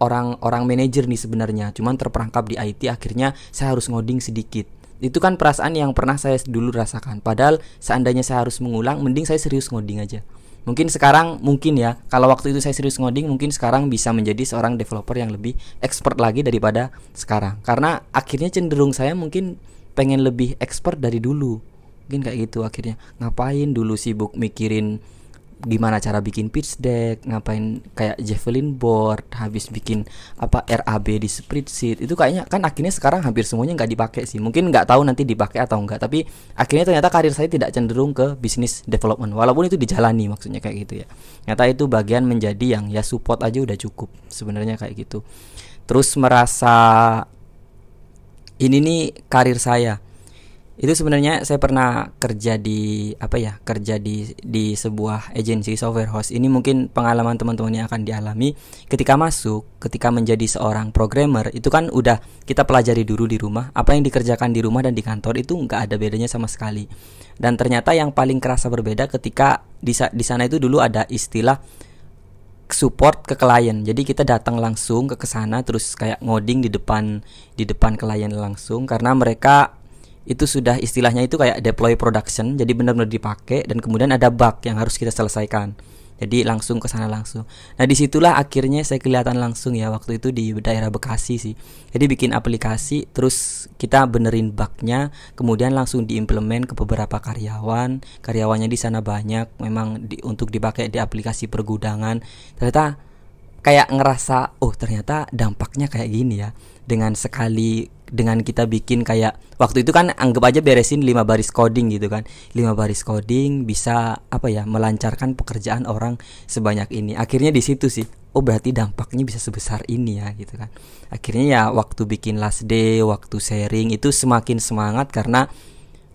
orang orang manajer nih sebenarnya, cuman terperangkap di IT akhirnya saya harus ngoding sedikit. Itu kan perasaan yang pernah saya dulu rasakan. Padahal seandainya saya harus mengulang, mending saya serius ngoding aja. Mungkin sekarang mungkin ya, kalau waktu itu saya serius ngoding, mungkin sekarang bisa menjadi seorang developer yang lebih expert lagi daripada sekarang. Karena akhirnya cenderung saya mungkin pengen lebih expert dari dulu mungkin kayak gitu akhirnya ngapain dulu sibuk mikirin gimana cara bikin pitch deck, ngapain kayak javelin board, habis bikin apa RAB di spreadsheet itu kayaknya kan akhirnya sekarang hampir semuanya nggak dipakai sih. Mungkin nggak tahu nanti dipakai atau enggak, tapi akhirnya ternyata karir saya tidak cenderung ke bisnis development walaupun itu dijalani maksudnya kayak gitu ya. Nyata itu bagian menjadi yang ya support aja udah cukup sebenarnya kayak gitu. Terus merasa ini nih karir saya itu sebenarnya saya pernah kerja di apa ya kerja di di sebuah agensi software house ini mungkin pengalaman teman-teman yang akan dialami. Ketika masuk ketika menjadi seorang programmer itu kan udah kita pelajari dulu di rumah. Apa yang dikerjakan di rumah dan di kantor itu nggak ada bedanya sama sekali. Dan ternyata yang paling kerasa berbeda ketika di di sana itu dulu ada istilah support ke klien. Jadi kita datang langsung ke ke sana terus kayak ngoding di depan di depan klien langsung karena mereka itu sudah istilahnya itu kayak deploy production jadi benar-benar dipakai dan kemudian ada bug yang harus kita selesaikan. Jadi langsung ke sana langsung. Nah di situlah akhirnya saya kelihatan langsung ya waktu itu di daerah Bekasi sih. Jadi bikin aplikasi terus kita benerin bugnya kemudian langsung diimplement ke beberapa karyawan. Karyawannya di sana banyak memang di, untuk dipakai di aplikasi pergudangan. Ternyata kayak ngerasa oh ternyata dampaknya kayak gini ya dengan sekali dengan kita bikin kayak waktu itu kan anggap aja beresin lima baris coding gitu kan. Lima baris coding bisa apa ya melancarkan pekerjaan orang sebanyak ini. Akhirnya di situ sih oh berarti dampaknya bisa sebesar ini ya gitu kan. Akhirnya ya waktu bikin last day waktu sharing itu semakin semangat karena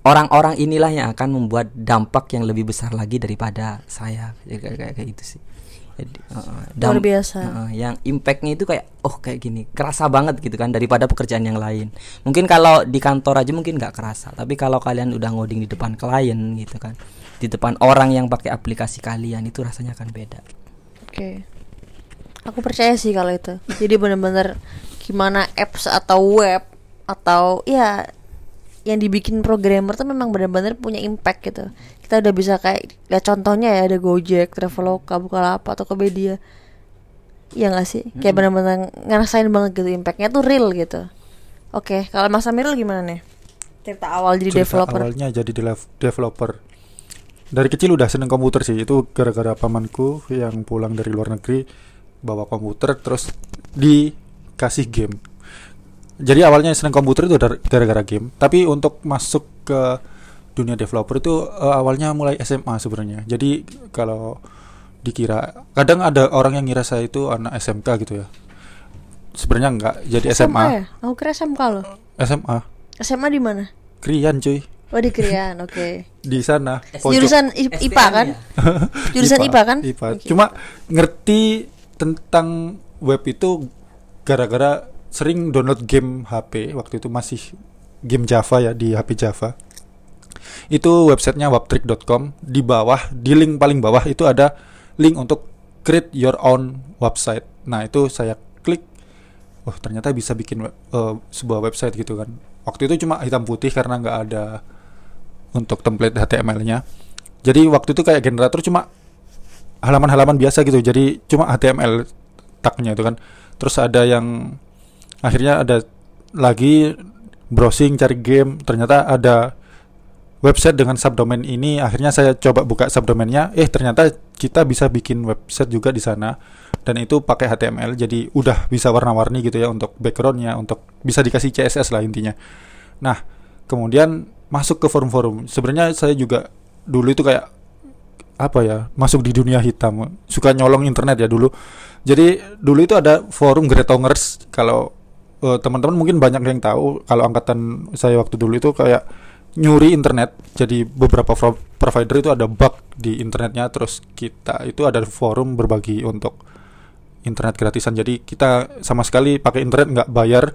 orang-orang inilah yang akan membuat dampak yang lebih besar lagi daripada saya. Kayak kayak, kayak gitu sih jadi, uh, luar biasa. Uh, yang impactnya itu kayak oh kayak gini. Kerasa banget gitu kan daripada pekerjaan yang lain. Mungkin kalau di kantor aja mungkin nggak kerasa tapi kalau kalian udah ngoding di depan klien gitu kan di depan orang yang pakai aplikasi kalian itu rasanya akan beda. Oke. Okay. aku percaya sih kalau itu. Jadi bener-bener gimana apps atau web atau ya yang dibikin programmer tuh memang benar-benar punya impact gitu. Kita udah bisa kayak ya contohnya ya ada Gojek, Traveloka, Bukalapak atau Tokopedia. Ya nggak sih? Kayak hmm. benar-benar ngerasain banget gitu impactnya tuh real gitu. Oke kalau Mas Amirul gimana nih? Cerita awal jadi cerita developer. awalnya jadi developer. Dari kecil udah seneng komputer sih. Itu gara-gara pamanku yang pulang dari luar negeri bawa komputer terus dikasih game jadi awalnya seneng komputer itu gara-gara game tapi untuk masuk ke dunia developer itu uh, awalnya mulai SMA sebenarnya jadi kalau dikira kadang ada orang yang ngira saya itu anak SMK gitu ya sebenarnya enggak jadi SMA, SMA ya? aku kira SMK loh SMA SMA di mana Krian cuy Oh di Krian, oke. Okay. [LAUGHS] di sana. Jurusan IPA kan? [LAUGHS] Jurusan IPA, IPA kan? IPA. Okay. Cuma ngerti tentang web itu gara-gara sering download game HP waktu itu masih game Java ya di HP Java. Itu websitenya webtrick.com di bawah di link paling bawah itu ada link untuk create your own website. Nah itu saya klik oh ternyata bisa bikin uh, sebuah website gitu kan. Waktu itu cuma hitam putih karena nggak ada untuk template HTML-nya jadi waktu itu kayak generator cuma halaman-halaman biasa gitu. Jadi cuma HTML tagnya itu kan. Terus ada yang akhirnya ada lagi browsing cari game. Ternyata ada website dengan subdomain ini. Akhirnya saya coba buka subdomainnya. Eh ternyata kita bisa bikin website juga di sana. Dan itu pakai HTML jadi udah bisa warna-warni gitu ya untuk backgroundnya untuk bisa dikasih CSS lah intinya. Nah kemudian masuk ke forum-forum. Sebenarnya saya juga dulu itu kayak apa ya masuk di dunia hitam. Suka nyolong internet ya dulu. Jadi dulu itu ada forum Gretongers kalau uh, teman-teman mungkin banyak yang tahu kalau angkatan saya waktu dulu itu kayak nyuri internet. Jadi beberapa provider itu ada bug di internetnya terus kita itu ada forum berbagi untuk internet gratisan. Jadi kita sama sekali pakai internet nggak bayar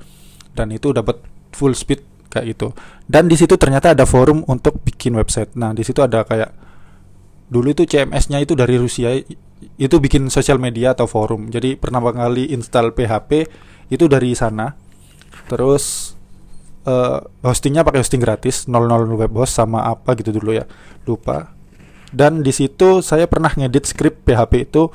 dan itu dapat full speed kayak gitu. Dan di situ ternyata ada forum untuk bikin website. Nah di situ ada kayak dulu itu CMS-nya itu dari Rusia itu bikin sosial media atau forum. Jadi pertama kali install PHP itu dari sana terus uh, hostingnya pakai hosting gratis 00 web host sama apa gitu dulu ya lupa dan di situ saya pernah ngedit script PHP itu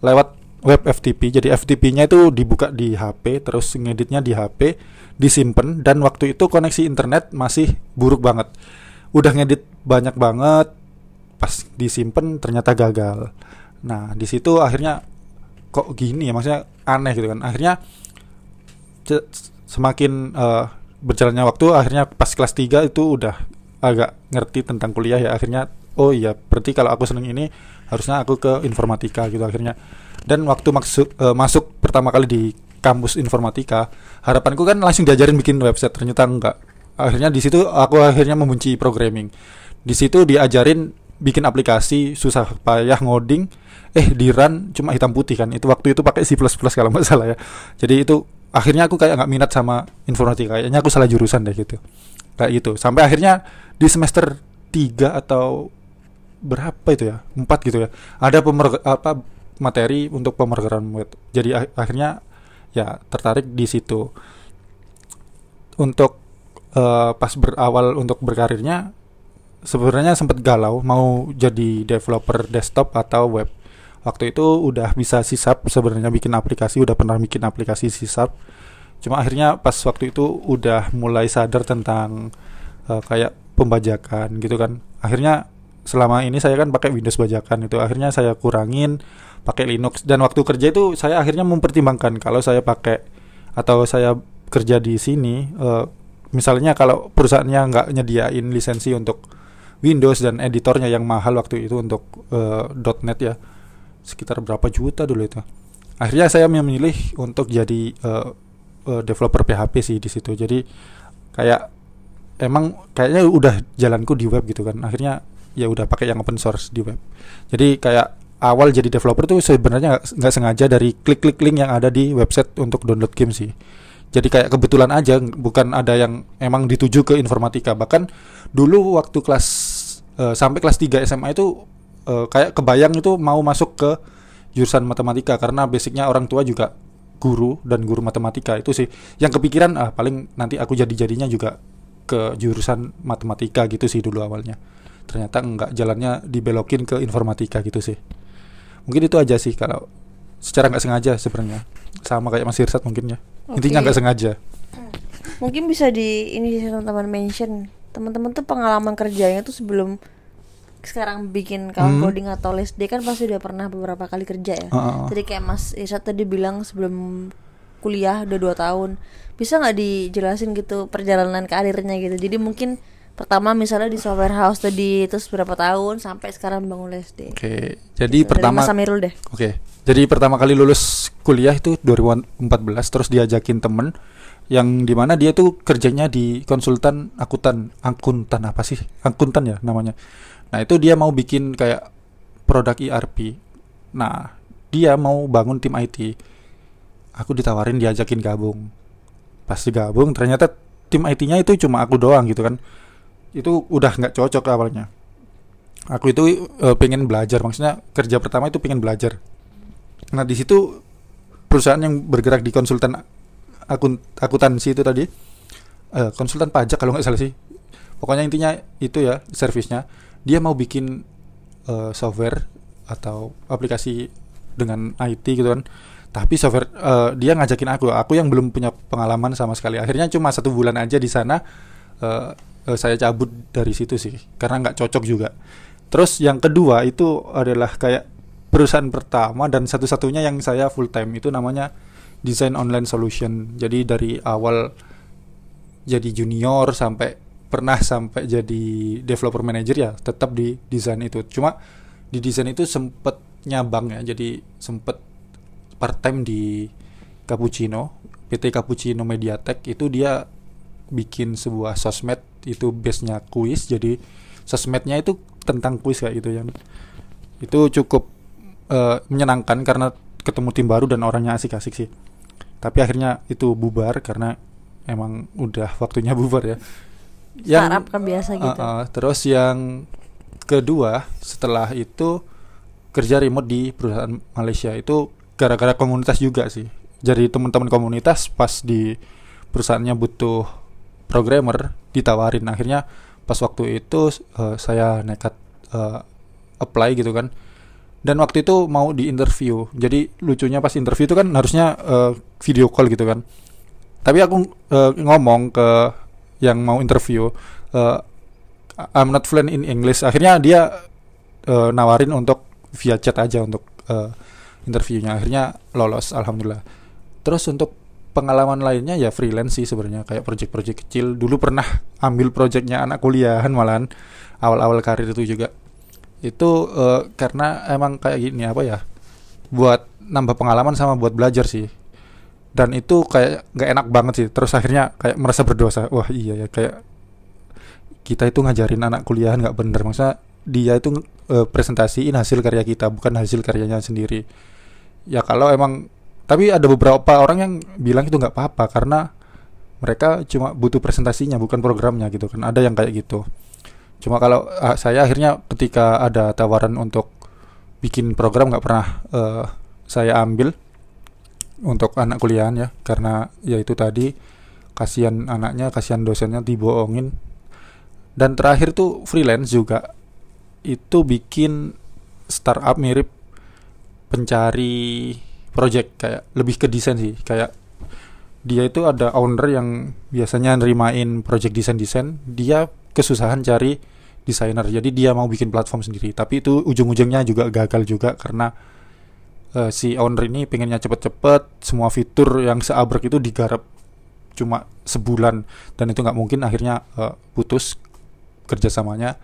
lewat web FTP. Jadi FTP-nya itu dibuka di HP, terus ngeditnya di HP, disimpan dan waktu itu koneksi internet masih buruk banget. Udah ngedit banyak banget, pas disimpan ternyata gagal. Nah, di situ akhirnya kok gini ya maksudnya aneh gitu kan. Akhirnya semakin eh, berjalannya waktu akhirnya pas kelas 3 itu udah agak ngerti tentang kuliah ya. Akhirnya oh iya berarti kalau aku seneng ini harusnya aku ke informatika gitu akhirnya. Dan waktu maksud eh, masuk pertama kali di kampus informatika harapanku kan langsung diajarin bikin website. Ternyata enggak. Akhirnya di situ aku akhirnya membenci programming. Di situ diajarin bikin aplikasi susah payah ngoding. Eh di run cuma hitam putih kan. Itu waktu itu pakai C++ kalau nggak salah ya. Jadi itu akhirnya aku kayak nggak minat sama informatika kayaknya aku salah jurusan deh gitu. Kayak gitu. Sampai akhirnya di semester 3 atau berapa itu ya? Empat gitu ya. Ada pemer apa materi untuk pemrograman web jadi ak- akhirnya ya tertarik di situ. Untuk eh, pas berawal untuk berkarirnya sebenarnya sempat galau mau jadi developer desktop atau web waktu itu udah bisa sisap sebenarnya bikin aplikasi udah pernah bikin aplikasi sisap. Cuma akhirnya pas waktu itu udah mulai sadar tentang eh, kayak pembajakan gitu kan. Akhirnya selama ini saya kan pakai Windows bajakan itu. Akhirnya saya kurangin pakai Linux. Dan waktu kerja itu saya akhirnya mempertimbangkan kalau saya pakai atau saya kerja di sini eh, misalnya kalau perusahaannya nggak nyediain lisensi untuk Windows dan editornya yang mahal waktu itu untuk eh, .NET ya sekitar berapa juta dulu itu. Akhirnya saya memilih untuk jadi eh, eh, developer PHP sih di situ. Jadi kayak emang kayaknya udah jalanku di web gitu kan. Akhirnya ya udah pakai yang open source di web. Jadi kayak awal jadi developer tuh sebenarnya nggak sengaja dari klik-klik link yang ada di website untuk download game sih. Jadi kayak kebetulan aja bukan ada yang emang dituju ke informatika. Bahkan dulu waktu kelas eh, sampai kelas 3 SMA itu eh, kayak kebayang itu mau masuk ke jurusan matematika karena basicnya orang tua juga guru dan guru matematika itu sih. Yang kepikiran ah paling nanti aku jadi jadinya juga ke jurusan matematika gitu sih dulu awalnya. Ternyata enggak jalannya dibelokin ke informatika gitu sih. Mungkin itu aja sih kalau secara nggak sengaja sebenarnya. Sama kayak Mas Irsat mungkin ya. Intinya Oke. nggak sengaja. Mungkin bisa di ini sih teman-teman mention. Teman-teman tuh pengalaman kerjanya tuh sebelum sekarang bikin kawan Hmm. coding atau les D kan pasti udah pernah beberapa kali kerja ya. Heeh. Jadi kayak Mas Irsat tadi bilang sebelum kuliah udah dua tahun bisa nggak dijelasin gitu perjalanan karirnya gitu. Jadi mungkin pertama misalnya di software house tadi terus berapa tahun sampai sekarang bangun les oke jadi Gitu. Dari pertama Mas Amirul deh. Oke, jadi pertama kali lulus kuliah itu 2014 terus diajakin temen yang di mana dia tuh kerjanya di konsultan akuntan akuntan apa sih akuntan ya namanya. Nah itu dia mau bikin kayak produk ERP. Nah dia mau bangun tim IT. Aku ditawarin diajakin gabung. Pas gabung ternyata tim IT-nya itu cuma aku doang gitu kan. Itu udah nggak cocok awalnya. Aku itu eh, pengen belajar, maksudnya kerja pertama itu pengen belajar. Nah di situ perusahaan yang bergerak di konsultan akun akuntansi itu tadi eh, konsultan pajak kalau nggak salah sih. Pokoknya intinya itu ya servisnya. Dia mau bikin eh, software atau aplikasi dengan IT gitu kan. Tapi software eh, dia ngajakin aku, aku yang belum punya pengalaman sama sekali. Akhirnya cuma satu bulan aja di sana. eh, eh, saya cabut dari situ sih, karena nggak cocok juga. Terus yang kedua itu adalah kayak perusahaan pertama dan satu-satunya yang saya full time itu namanya Design Online Solution. Jadi dari awal jadi junior sampai pernah sampai jadi developer manager ya tetap di desain itu. Cuma di desain itu sempet nyabang ya. Jadi sempet part time di Cappuccino, PT Cappuccino Mediatek itu dia bikin sebuah sosmed itu base-nya kuis. Jadi sosmednya itu tentang kuis kayak gitu ya. Itu cukup eh, menyenangkan karena ketemu tim baru dan orangnya asik-asik sih. Tapi akhirnya itu bubar karena emang udah waktunya [LAUGHS] bubar ya. Startup kan biasa gitu. Uh, uh, terus yang kedua setelah itu kerja remote di perusahaan Malaysia. Itu gara-gara komunitas juga sih. Jadi teman-teman komunitas pas di perusahaannya butuh programmer ditawarin. Akhirnya pas waktu itu uh, saya nekat uh, apply gitu kan. Dan waktu itu mau di interview. Jadi lucunya pas interview itu kan harusnya uh, video call gitu kan. Tapi aku uh, ngomong ke yang mau interview uh, I'm not fluent in English. Akhirnya dia uh, nawarin untuk via chat aja untuk uh, interviewnya. Akhirnya lolos alhamdulillah. Terus untuk pengalaman lainnya ya freelance sih sebenarnya. Kayak project-project kecil. Dulu pernah ambil projectnya anak kuliahan malahan. Awal-awal karir itu juga. Itu uh, karena emang kayak gini apa ya buat nambah pengalaman sama buat belajar sih dan itu kayak nggak enak banget sih. Terus akhirnya kayak merasa berdosa. Wah iya ya kayak kita itu ngajarin anak kuliahan nggak bener. Maksudnya dia itu uh, presentasiin hasil karya kita bukan hasil karyanya sendiri. Ya kalau emang tapi ada beberapa orang yang bilang itu nggak apa-apa karena mereka cuma butuh presentasinya bukan programnya gitu kan. Ada yang kayak gitu. Cuma kalau uh, saya akhirnya ketika ada tawaran untuk bikin program nggak pernah uh, saya ambil untuk anak kuliahan ya. Karena ya itu tadi kasihan anaknya kasihan dosennya dibohongin. Dan terakhir tuh freelance juga. Itu bikin startup mirip pencari project. Kayak lebih ke desain sih. Kayak dia itu ada owner yang biasanya nerimain project desain desain dia kesusahan cari desainer. Jadi dia mau bikin platform sendiri. Tapi itu ujung-ujungnya juga gagal juga karena uh, si owner ini pengennya cepet-cepet semua fitur yang seabrek itu digarap cuma sebulan dan itu nggak mungkin akhirnya uh, putus kerjasamanya.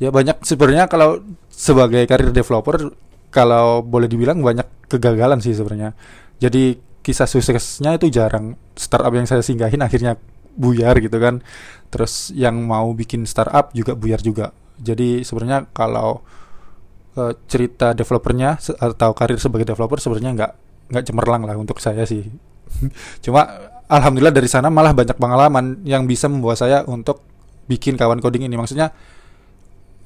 Ya banyak sebenarnya kalau sebagai karir developer kalau boleh dibilang banyak kegagalan sih sebenarnya. Jadi kisah suksesnya itu jarang. Startup yang saya singgahin akhirnya buyar gitu kan. Terus yang mau bikin startup juga buyar juga. Jadi sebenarnya kalau cerita developernya atau karir sebagai developer sebenarnya nggak nggak cemerlang lah untuk saya sih [LAUGHS] cuma alhamdulillah dari sana malah banyak pengalaman yang bisa membawa saya untuk bikin kawan coding ini maksudnya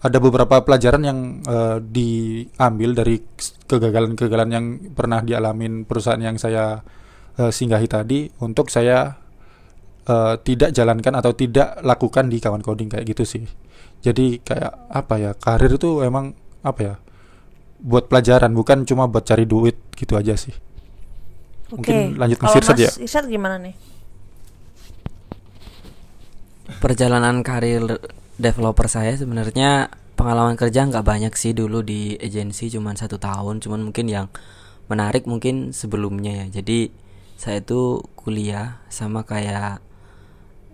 ada beberapa pelajaran yang uh, diambil dari kegagalan-kegagalan yang pernah dialamin perusahaan yang saya uh, singgahi tadi untuk saya uh, tidak jalankan atau tidak lakukan di kawan coding kayak gitu sih. Jadi kayak apa ya karir itu emang apa ya buat pelajaran bukan cuma buat cari duit gitu aja sih. Mungkin lanjut ke Sirsat ya. Sirsat gimana nih? Perjalanan karir developer saya sebenarnya pengalaman kerja nggak banyak sih dulu di agensi cuma satu tahun cuman mungkin yang menarik mungkin sebelumnya ya jadi saya itu kuliah sama kayak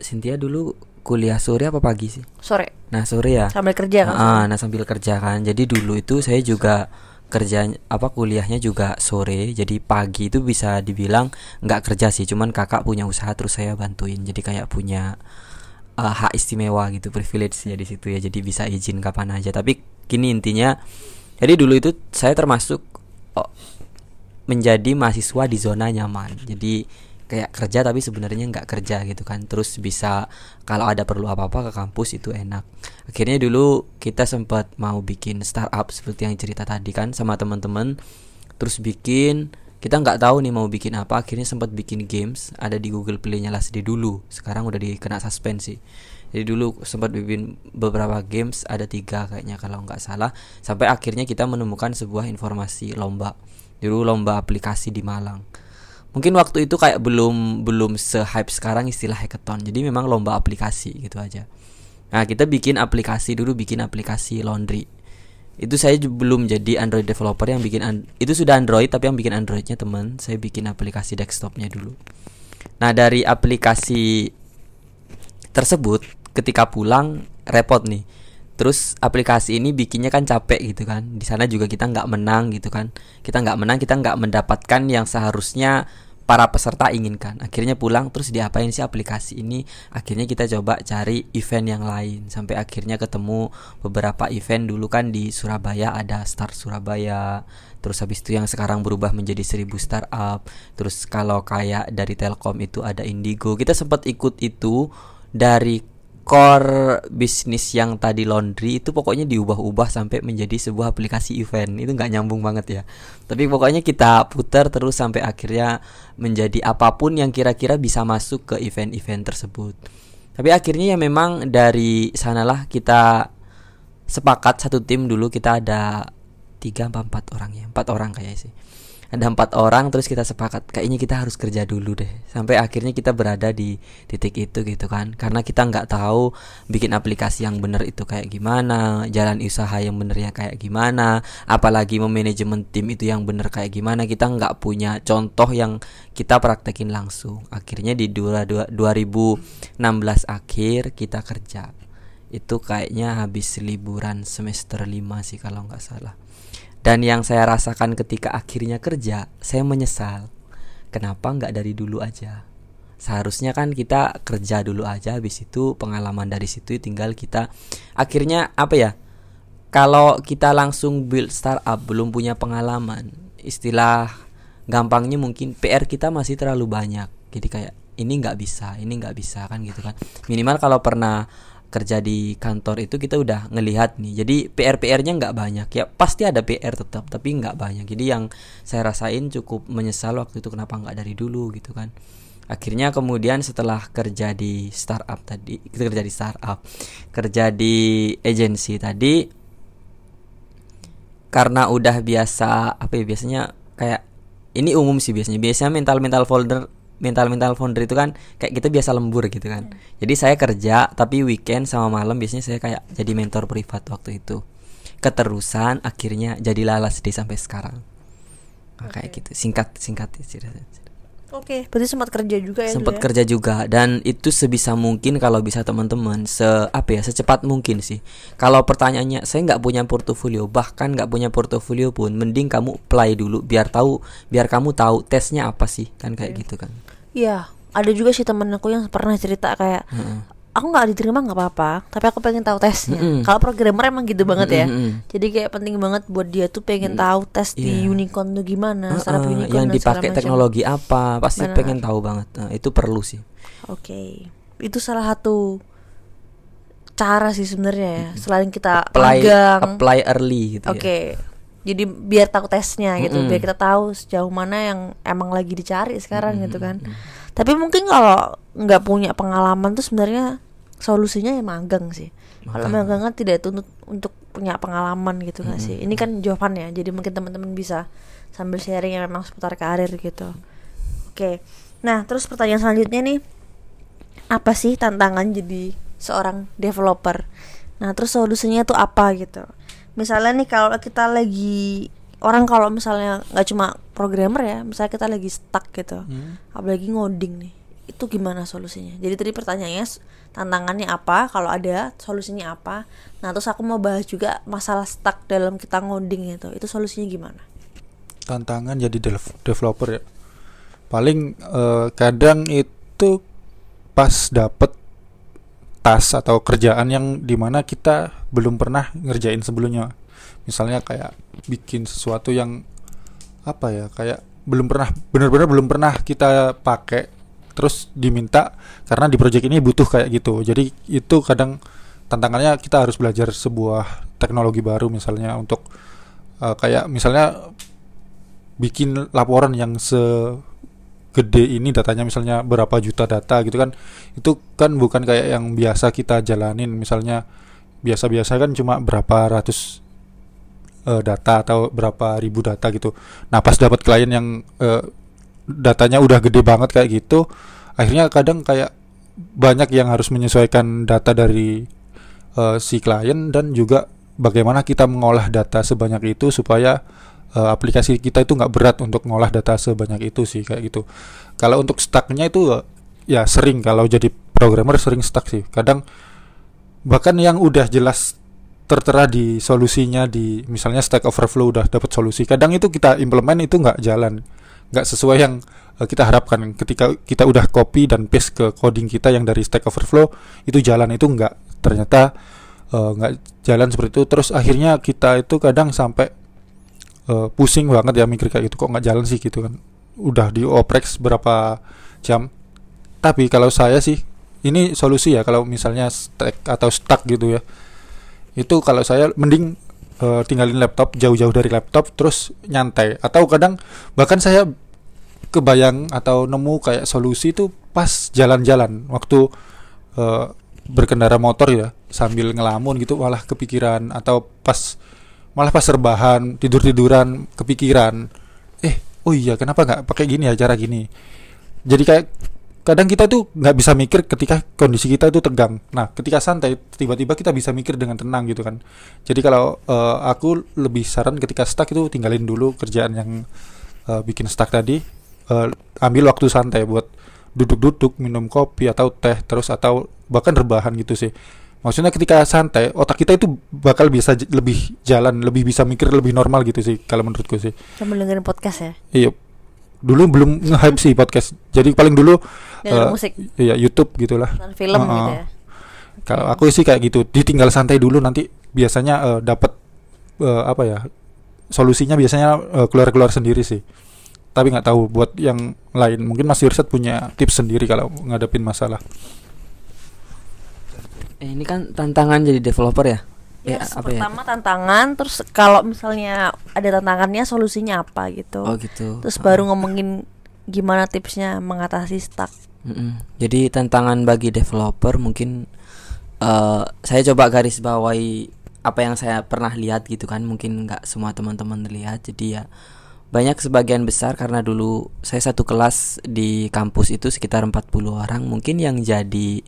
Cynthia dulu kuliah sore apa pagi sih? Sore. Nah sore ya. Sambil kerja kan? Ah, nah sambil kerja kan. Jadi dulu itu saya juga kerja apa kuliahnya juga sore jadi pagi itu bisa dibilang nggak kerja sih cuman kakak punya usaha terus saya bantuin jadi kayak punya uh, hak istimewa gitu privilege ya di situ ya jadi bisa izin kapan aja tapi gini intinya jadi dulu itu saya termasuk oh, menjadi mahasiswa di zona nyaman jadi kayak kerja tapi sebenarnya nggak kerja gitu kan. Terus bisa kalau ada perlu apa apa ke kampus itu enak. Akhirnya dulu kita sempat mau bikin startup seperti yang cerita tadi kan sama teman-teman. Terus bikin kita nggak tahu nih mau bikin apa. Akhirnya sempat bikin games ada di Google Play-nya lah sedih dulu. Sekarang udah dikena suspensi jadi dulu sempat bikin beberapa games ada tiga kayaknya kalau nggak salah. Sampai akhirnya kita menemukan sebuah informasi lomba. Dulu lomba aplikasi di Malang mungkin waktu itu kayak belum belum se hype sekarang istilah hackathon. Jadi memang lomba aplikasi gitu aja. Nah kita bikin aplikasi dulu bikin aplikasi laundry. Itu saya belum jadi Android developer yang bikin an itu sudah Android tapi yang bikin Androidnya teman. Saya bikin aplikasi desktopnya dulu. Nah dari aplikasi tersebut ketika pulang repot nih terus aplikasi ini bikinnya kan capek gitu kan. Di sana juga kita nggak menang gitu kan. Kita nggak menang kita nggak mendapatkan yang seharusnya para peserta inginkan. Akhirnya pulang terus diapain sih aplikasi ini? Akhirnya kita coba cari event yang lain. Sampai akhirnya ketemu beberapa event. Dulu kan di Surabaya ada Start Surabaya. Terus habis itu yang sekarang berubah menjadi seribu startup. Terus kalau kayak dari Telkom itu ada Indigo. Kita sempat ikut itu dari core bisnis yang tadi laundry itu pokoknya diubah-ubah sampai menjadi sebuah aplikasi event. Itu nggak nyambung banget ya. Tapi pokoknya kita putar terus sampai akhirnya menjadi apa pun yang kira-kira bisa masuk ke event-event tersebut. Tapi akhirnya ya memang dari sanalah kita sepakat satu tim dulu kita ada tiga empat orang ya. Empat orang kayak sih ada empat orang terus kita sepakat kayaknya kita harus kerja dulu deh. Sampai akhirnya kita berada di titik itu gitu kan. Karena kita nggak tahu bikin aplikasi yang bener itu kayak gimana jalan usaha yang benernya kayak gimana apalagi memanajemen tim itu yang bener kayak gimana. Kita nggak punya contoh yang kita praktekin langsung. Akhirnya di dua- dua- 2016 akhir kita kerja. Itu kayaknya habis liburan semester 5 sih kalau nggak salah dan yang saya rasakan ketika akhirnya kerja, saya menyesal. Kenapa nggak dari dulu aja? Seharusnya kan kita kerja dulu aja, habis itu pengalaman dari situ tinggal kita akhirnya apa ya? Kalau kita langsung build startup belum punya pengalaman, istilah gampangnya mungkin PR kita masih terlalu banyak. Jadi kayak ini nggak bisa, ini nggak bisa kan gitu kan. Minimal kalau pernah kerja di kantor itu kita udah ngelihat nih. Jadi PR PR-nya nggak banyak. Ya pasti ada PR tetap tapi nggak banyak. Jadi yang saya rasain cukup menyesal waktu itu kenapa nggak dari dulu gitu kan. Akhirnya kemudian setelah kerja di startup tadi kita kerja di startup kerja di agensi tadi karena udah biasa apa ya biasanya kayak ini umum sih biasanya. Biasanya mental mental folder mental mental founder itu kan kayak kita biasa lembur gitu kan. Jadi saya kerja tapi weekend sama malam biasanya saya kayak jadi mentor privat waktu itu. Keterusan akhirnya jadi lalas deh sampai sekarang. Nah, kayak gitu. Singkat singkat ya, Oke, berarti sempat kerja juga ya. sempat ya? kerja juga dan itu sebisa mungkin kalau bisa teman-teman se apa ya secepat mungkin sih kalau pertanyaannya saya nggak punya portofolio bahkan nggak punya portofolio pun mending kamu apply dulu biar tahu biar kamu tahu tesnya apa sih kan kayak gitu kan Iya, ada juga sih temen aku yang pernah cerita kayak. Aku nggak diterima nggak apa-apa, tapi aku pengen tahu tesnya. Mm-mm. Kalau programmer emang gitu banget ya. Mm-mm. Jadi kayak penting banget buat dia tuh pengen tahu tes di Iya. unicorn tuh gimana, startup Heeh, unicorn yang dipakai macam. teknologi apa pasti Benar. pengen tahu banget Nah, itu perlu sih Oke, itu salah satu cara sih sebenarnya ya. Selain kita apply magang, apply early gitu Oke. ya Jadi biar tahu tesnya gitu, Mm-mm. biar kita tahu sejauh mana yang emang lagi dicari sekarang gitu kan. Tapi mungkin kalau nggak punya pengalaman tuh sebenarnya solusinya ya magang sih. Kalau magang kan tidak tuntut untuk punya pengalaman gitu nggak sih. Ini kan jawabannya. Jadi mungkin teman-teman bisa sambil sharing yang memang seputar karir gitu. Oke. Nah, terus pertanyaan selanjutnya nih apa sih tantangan jadi seorang developer? Nah, terus solusinya tuh apa gitu? Misalnya nih kalau kita lagi orang kalau misalnya nggak cuma programmer ya, misalnya kita lagi stuck gitu, apalagi ngoding nih, itu gimana solusinya? Jadi tadi pertanyaannya tantangannya apa? Kalau ada solusinya apa? Nah, terus aku mau bahas juga masalah stuck dalam kita ngoding itu, itu solusinya gimana? tantangan jadi dev- developer ya paling eh, kadang itu pas dapet tas atau kerjaan yang di mana kita belum pernah ngerjain sebelumnya misalnya kayak bikin sesuatu yang apa ya kayak belum pernah benar-benar belum pernah kita pakai terus diminta karena di project ini butuh kayak gitu. Jadi itu kadang tantangannya kita harus belajar sebuah teknologi baru misalnya untuk eh, kayak misalnya bikin laporan yang segede ini datanya misalnya berapa juta data gitu kan. Itu kan bukan kayak yang biasa kita jalanin. Misalnya biasa-biasa kan cuma berapa ratus eh, data atau berapa ribu data gitu nah pas dapat klien yang eh, datanya udah gede banget kayak gitu akhirnya kadang kayak banyak yang harus menyesuaikan data dari eh, si klien dan juga bagaimana kita mengolah data sebanyak itu supaya eh, aplikasi kita itu nggak berat untuk mengolah data sebanyak itu sih kayak gitu. Kalau untuk stucknya itu eh, ya sering kalau jadi programmer sering stuck sih. Kadang bahkan yang udah jelas tertera di solusinya di misalnya Stack Overflow udah dapat solusi. Kadang itu kita implement itu nggak jalan, nggak sesuai yang eh, kita harapkan. Ketika kita udah copy dan paste ke coding kita yang dari Stack Overflow itu jalan itu nggak ternyata eh, nggak jalan seperti itu. Terus akhirnya kita itu kadang sampai eh, pusing banget ya mikir kayak gitu kok nggak jalan sih gitu kan. Udah dioprek berapa jam. Tapi kalau saya sih ini solusi ya kalau misalnya stack atau stuck gitu ya itu kalau saya mending eh, tinggalin laptop jauh-jauh dari laptop terus nyantai. Atau kadang bahkan saya kebayang atau nemu kayak solusi itu pas jalan-jalan. Waktu eh, berkendara motor ya sambil ngelamun gitu malah kepikiran. Atau pas malah pas rebahan tidur tiduran kepikiran. Eh oh iya kenapa nggak pakai gini ya cara gini? Jadi kayak kadang kita tuh nggak bisa mikir ketika kondisi kita itu tegang. Nah ketika santai tiba-tiba kita bisa mikir dengan tenang gitu kan. Jadi kalau eh, aku lebih saran ketika stuck itu tinggalin dulu kerjaan yang eh, bikin stuck tadi eh, ambil waktu santai buat duduk-duduk minum kopi atau teh terus atau bahkan rebahan gitu sih. Maksudnya ketika santai otak kita itu bakal bisa lebih jalan lebih bisa mikir lebih normal gitu sih kalau menurutku sih. Sambil dengerin podcast ya. iya dulu belum nge-hype sih podcast. Jadi paling dulu Dengerin eh, musik, iya YouTube gitulah. Nonton film Heeh. gitu ya. kalau aku sih kayak gitu ditinggal santai dulu. Nanti biasanya eh, dapat eh, apa ya solusinya biasanya eh, keluar-keluar sendiri sih. Tapi nggak tahu buat yang lain. Mungkin Mas Yursat punya tips sendiri kalau ngadepin masalah. Eh, ini kan tantangan jadi developer ya? Yes, apa ya? pertama tantangan, terus kalau misalnya ada tantangannya solusinya apa gitu. Oh gitu. Terus baru ngomongin gimana tipsnya mengatasi stuck. Mm-mm. Jadi tantangan bagi developer mungkin eh saya coba garis bawahi apa yang saya pernah lihat gitu kan mungkin nggak semua teman-teman lihat jadi ya banyak sebagian besar karena dulu saya satu kelas di kampus itu sekitar 40 orang mungkin yang jadi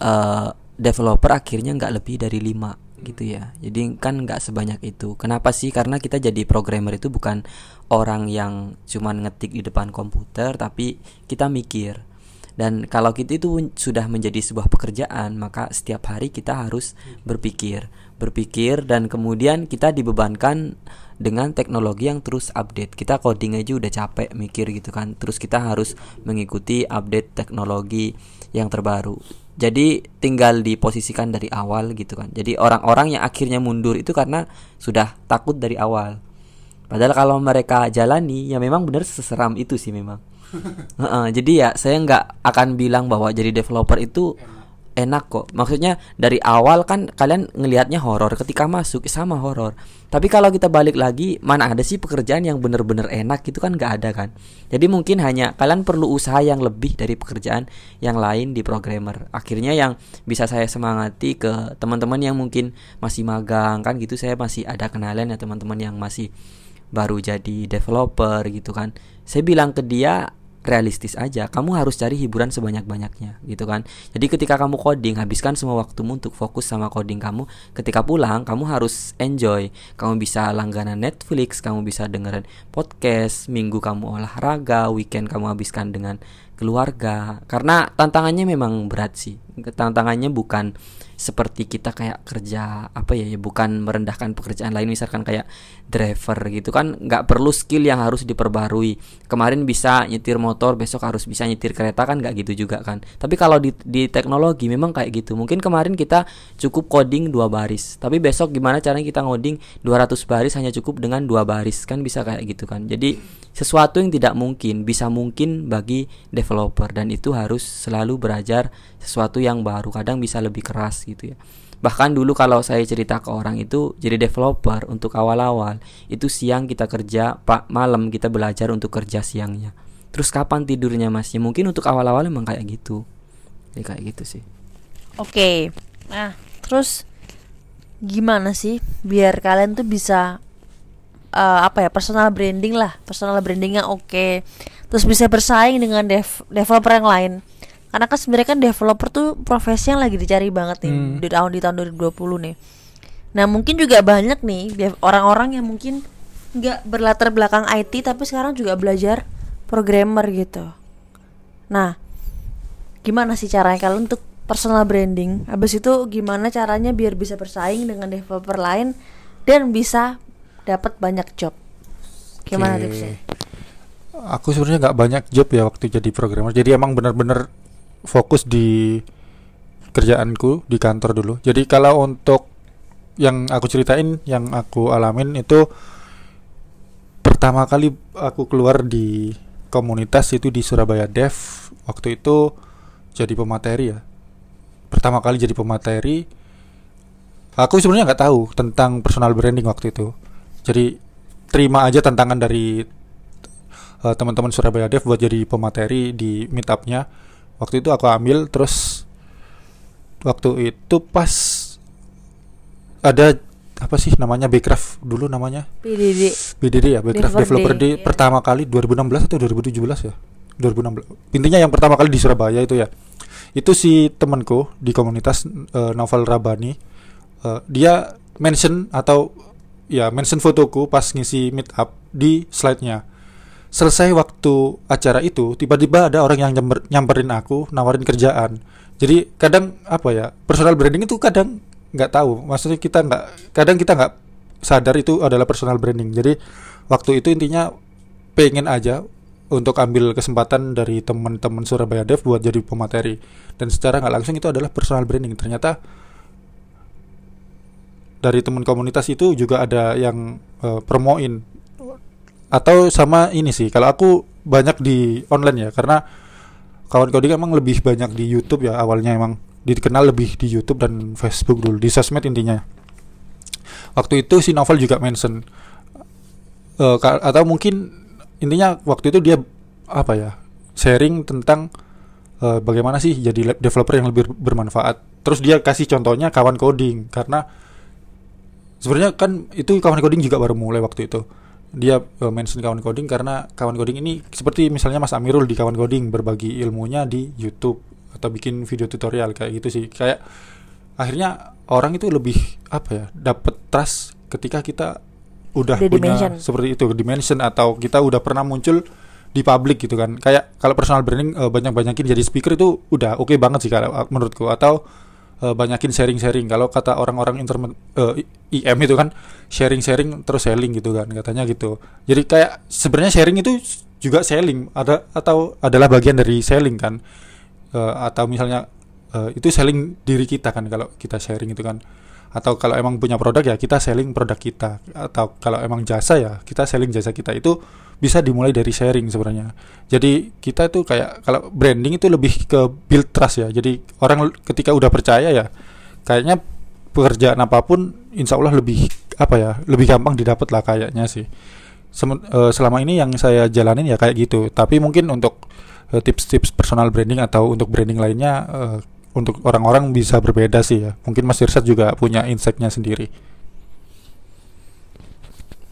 eh developer akhirnya nggak lebih dari lima gitu ya. Jadi kan nggak sebanyak itu. Kenapa sih? Karena kita jadi programmer itu bukan orang yang cuman ngetik di depan komputer tapi kita mikir. Dan kalau kita itu sudah menjadi sebuah pekerjaan maka setiap hari kita harus berpikir. Berpikir dan kemudian kita dibebankan dengan teknologi yang terus update. Kita coding aja udah capek mikir gitu kan. Terus kita harus mengikuti update teknologi yang terbaru jadi tinggal diposisikan dari awal gitu kan. Jadi orang-orang yang akhirnya mundur itu karena sudah takut dari awal. Padahal kalau mereka jalani ya memang benar seseram itu sih memang. [LAUGHS] Heeh, jadi ya saya nggak akan bilang bahwa jadi developer itu enak kok. Maksudnya dari awal kan kalian ngelihatnya horor, ketika masuk sama horor. Tapi kalau kita balik lagi, mana ada sih pekerjaan yang bener-bener enak gitu kan nggak ada kan. Jadi mungkin hanya kalian perlu usaha yang lebih dari pekerjaan yang lain di programmer. Akhirnya yang bisa saya semangati ke teman-teman yang mungkin masih magang kan gitu saya masih ada kenalan ya teman-teman yang masih baru jadi developer gitu kan. Saya bilang ke dia realistis aja. Kamu harus cari hiburan sebanyak-banyaknya gitu kan? Jadi ketika kamu coding habiskan semua waktumu untuk fokus sama coding kamu. Ketika pulang kamu harus enjoy. Kamu bisa langganan Netflix kamu bisa dengerin podcast minggu kamu olahraga weekend kamu habiskan dengan keluarga. Karena tantangannya memang berat sih. Tantangannya bukan seperti kita kayak kerja apa ya, ya bukan merendahkan pekerjaan lain. Misalkan kayak driver gitu kan nggak perlu skill yang harus diperbarui. Kemarin bisa nyetir motor besok harus bisa nyetir kereta kan nggak gitu juga kan. Tapi kalau di, di teknologi memang kayak gitu. Mungkin kemarin kita cukup coding dua baris. Tapi besok gimana caranya kita ngoding 200 baris hanya cukup dengan dua baris kan bisa kayak gitu kan. Jadi sesuatu yang tidak mungkin bisa mungkin bagi developer. Dan itu harus selalu belajar sesuatu yang baru. Kadang bisa lebih keras gitu ya bahkan dulu kalau saya cerita ke orang itu jadi developer untuk awal-awal itu siang kita kerja pak malam kita belajar untuk kerja siangnya terus kapan tidurnya mas ya mungkin untuk awal-awal emang kayak gitu ya kayak gitu sih Oke. Nah, terus gimana sih biar kalian tuh bisa eh, apa ya personal branding lah, personal brandingnya oke. Terus bisa bersaing dengan dev- developer yang lain. Karena kan sebenarnya kan developer tuh profesi yang lagi dicari banget nih Hmm. di tahun di tahun 2020 nih. Nah, mungkin juga banyak nih orang-orang yang mungkin nggak berlatar belakang IT tapi sekarang juga belajar programmer gitu. Nah, gimana sih caranya kalian untuk personal branding? Habis itu gimana caranya biar bisa bersaing dengan developer lain dan bisa dapat banyak job? Gimana Oke. tipsnya? Aku sebenarnya nggak banyak job ya waktu jadi programmer. Jadi emang benar-benar fokus di kerjaanku di kantor dulu. Jadi kalau untuk yang aku ceritain, yang aku alamin itu pertama kali aku keluar di komunitas itu di Surabaya Dev. Waktu itu jadi pemateri ya. Pertama kali jadi pemateri. Aku sebenarnya nggak tahu tentang personal branding waktu itu. Jadi terima aja tantangan dari uh, teman-teman Surabaya Dev buat jadi pemateri di meetupnya waktu itu aku ambil terus waktu itu pas ada apa sih namanya Backcraft dulu namanya? PDD BDD ya Backcraft Developer Day, Day iya. pertama kali 2016 atau 2017 ya? 2016 intinya yang pertama kali di Surabaya itu ya. Itu si temanku di komunitas eh, novel Rabani eh, dia mention atau ya mention fotoku pas ngisi meet up di slide-nya selesai waktu acara itu tiba-tiba ada orang yang nyamper- nyamperin aku nawarin kerjaan. Jadi kadang apa ya personal branding itu kadang nggak tahu. Maksudnya kita nggak kadang kita nggak sadar itu adalah personal branding. Jadi waktu itu intinya pengen aja untuk ambil kesempatan dari teman-teman Surabaya Dev buat jadi pemateri. Dan secara nggak langsung itu adalah personal branding. Ternyata dari teman komunitas itu juga ada yang eh, promoin atau sama ini sih kalau aku banyak di online ya karena kawan coding emang lebih banyak di YouTube ya awalnya emang dikenal lebih di YouTube dan Facebook dulu di sosmed intinya. Waktu itu si novel juga mention ka- atau mungkin intinya waktu itu dia apa ya sharing tentang eh, bagaimana sih jadi developer yang lebih bermanfaat. Terus dia kasih contohnya kawan coding karena sebenarnya kan itu kawan coding juga baru mulai waktu itu dia eh, mention kawan coding karena kawan coding ini seperti misalnya Mas Amirul di kawan coding berbagi ilmunya di YouTube atau bikin video tutorial kayak gitu sih. Kayak akhirnya orang itu lebih apa ya dapat trust ketika kita udah Udah punya dimention. seperti itu dimension atau kita udah pernah muncul di publik gitu kan. Kayak kalau personal branding banyak banyakin jadi speaker itu udah oke banget sih kalau uh, menurutku. Atau eh, banyakin sharing-sharing. Kalau kata orang-orang internet eh, IM itu kan sharing-sharing terus selling gitu kan katanya gitu. Jadi kayak sebenarnya sharing itu juga selling ada atau adalah bagian dari selling kan. Eh, atau misalnya eh, itu selling diri kita kan kalau kita sharing itu kan. Atau kalau emang punya produk ya kita selling produk kita. Atau kalau emang jasa ya kita selling jasa kita. Itu bisa dimulai dari sharing sebenarnya. Jadi kita itu kayak kalau branding itu lebih ke build trust ya. Jadi orang ketika udah percaya ya kayaknya pekerjaan apa pun insya Allah lebih apa ya lebih gampang didapat lah kayaknya sih. Sem- eh, selama ini yang saya jalanin ya kayak gitu. Tapi mungkin untuk eh, tips-tips personal branding atau untuk branding lainnya eh, untuk orang-orang bisa berbeda sih ya. Mungkin Mas Irsad juga punya insight-nya sendiri.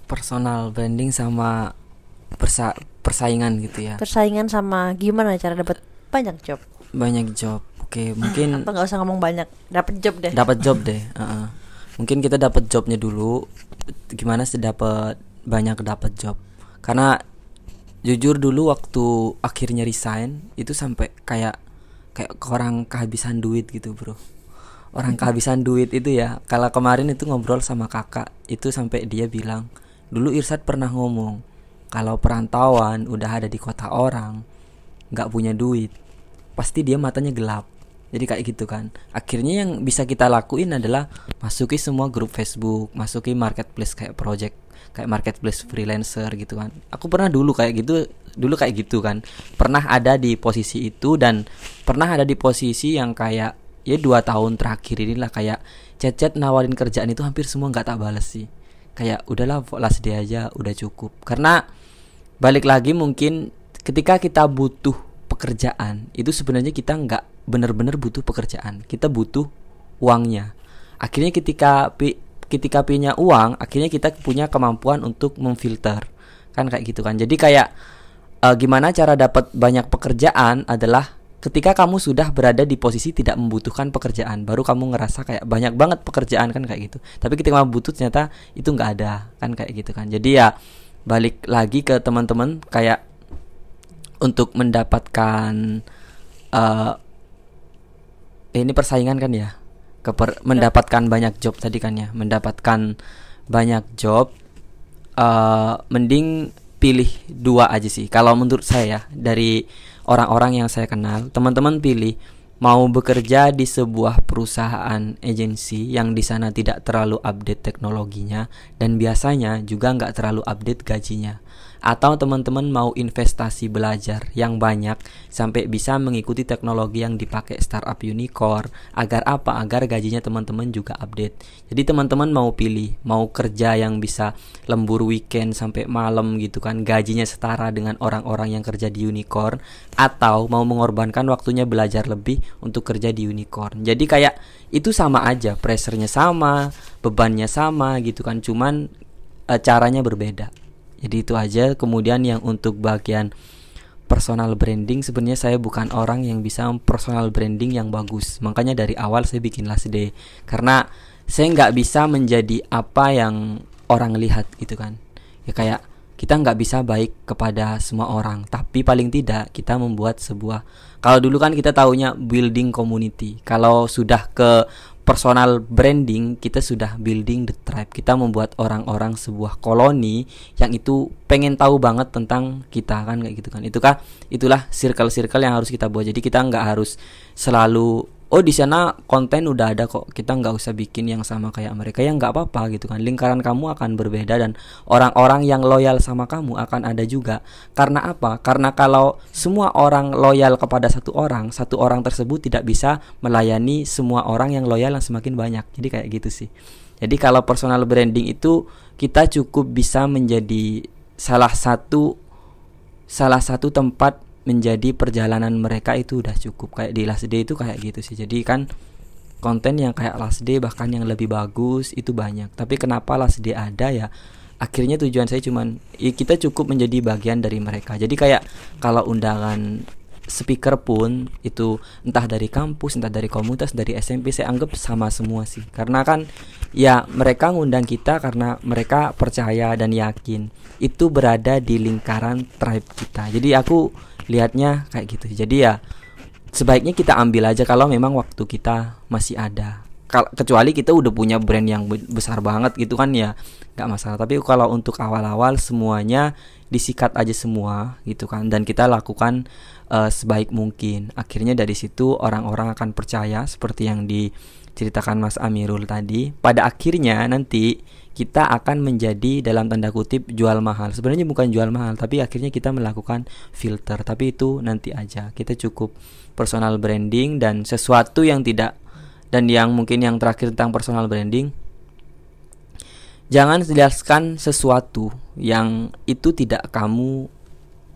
Personal branding sama persa persaingan gitu ya. Persaingan sama gimana cara dapat banyak job? Banyak job. Oke mungkin apa nggak usah ngomong banyak dapat job deh. Dapat job deh heeh. mungkin kita dapat jobnya dulu gimana sih dapat banyak dapat job? Karena jujur dulu waktu akhirnya resign itu sampai kayak kayak orang kehabisan duit gitu bro. Orang kehabisan duit itu ya kalau kemarin itu ngobrol sama kakak itu sampai dia bilang dulu Irsad pernah ngomong kalau perantauan udah ada di kota orang nggak punya duit pasti dia matanya gelap. Jadi kayak gitu kan. Akhirnya yang bisa kita lakuin adalah masuki semua grup Facebook masuki marketplace kayak project kayak marketplace freelancer gitu kan. Aku pernah dulu kayak gitu dulu kayak gitu kan. Pernah ada di posisi itu dan pernah ada di posisi yang kayak ya dua tahun terakhir inilah kayak chat-chat nawarin kerjaan itu hampir semua nggak tak balas sih. Kayak udahlah last day aja udah cukup. Karena balik lagi mungkin ketika kita butuh pekerjaan itu sebenarnya kita nggak benar-benar butuh pekerjaan. Kita butuh uangnya. Akhirnya ketika ketika punya uang akhirnya kita punya kemampuan untuk memfilter. Kan kayak gitu kan. Jadi kayak eh, gimana cara dapat banyak pekerjaan adalah ketika kamu sudah berada di posisi tidak membutuhkan pekerjaan baru kamu ngerasa kayak banyak banget pekerjaan kan kayak gitu. Tapi ketika kamu butuh ternyata itu nggak ada kan kayak gitu kan. Jadi ya balik lagi ke teman-teman kayak untuk mendapatkan eh ini persaingan kan ya? Keper mendapatkan banyak job tadi kan ya? Mendapatkan banyak job eh mending pilih dua aja sih. Kalau menurut saya ya, dari orang-orang yang saya kenal teman-teman pilih mau bekerja di sebuah perusahaan agensi yang di sana tidak terlalu update teknologinya dan biasanya juga nggak terlalu update gajinya atau teman-teman mau investasi belajar yang banyak sampai bisa mengikuti teknologi yang dipakai startup unicorn agar apa? Agar gajinya teman-teman juga update. Jadi teman-teman mau pilih mau kerja yang bisa lembur weekend sampai malam gitu kan gajinya setara dengan orang-orang yang kerja di unicorn atau mau mengorbankan waktunya belajar lebih untuk kerja di unicorn. Jadi kayak itu sama aja pressernya sama bebannya sama gitu kan cuman eh, caranya berbeda jadi itu aja. Kemudian yang untuk bagian personal branding sebenarnya saya bukan orang yang bisa personal branding yang bagus. Makanya dari awal saya bikin last day. Karena saya nggak bisa menjadi apa yang orang lihat gitu kan. Ya kayak kita nggak bisa baik kepada semua orang. Tapi paling tidak kita membuat sebuah kalau dulu kan kita taunya building community. Kalau sudah ke personal branding kita sudah building the tribe. Kita membuat orang-orang sebuah koloni yang itu pengen tahu banget tentang kita kan kayak gitu kan. Itu itulah circle-circle yang harus kita buat. Jadi kita nggak harus selalu oh di sana konten udah ada kok kita nggak usah bikin yang sama kayak mereka ya nggak apa-apa gitu kan. Lingkaran kamu akan berbeda dan orang-orang yang loyal sama kamu akan ada juga. Karena apa? Karena kalau semua orang loyal kepada satu orang satu orang tersebut tidak bisa melayani semua orang yang loyal yang semakin banyak. Jadi kayak gitu sih. Jadi kalau personal branding itu kita cukup bisa menjadi salah satu salah satu tempat menjadi perjalanan mereka itu udah cukup. Kayak di last day itu kayak gitu sih. Jadi kan konten yang kayak last day bahkan yang lebih bagus itu banyak. Tapi kenapa last day ada ya? Akhirnya tujuan saya cuman ya kita cukup menjadi bagian dari mereka. Jadi kayak kalau undangan speaker pun itu entah dari kampus, entah dari komunitas, dari SMP saya anggap sama semua sih. Karena kan ya mereka ngundang kita karena mereka percaya dan yakin. Itu berada di lingkaran tribe kita. Jadi aku lihatnya kayak gitu. Jadi ya sebaiknya kita ambil aja kalau memang waktu kita masih ada. Kecuali kita udah punya brand yang besar banget gitu kan ya nggak masalah. Tapi kalau untuk awal-awal semuanya disikat aja semua gitu kan dan kita lakukan uh, sebaik mungkin. Akhirnya dari situ orang-orang akan percaya seperti yang diceritakan Mas Amirul tadi. Pada akhirnya nanti kita akan menjadi dalam tanda kutip jual mahal. Sebenarnya bukan jual mahal, tapi akhirnya kita melakukan filter. Tapi itu nanti aja. Kita cukup personal branding dan sesuatu yang tidak dan yang mungkin yang terakhir tentang personal branding jangan jelaskan sesuatu yang itu tidak kamu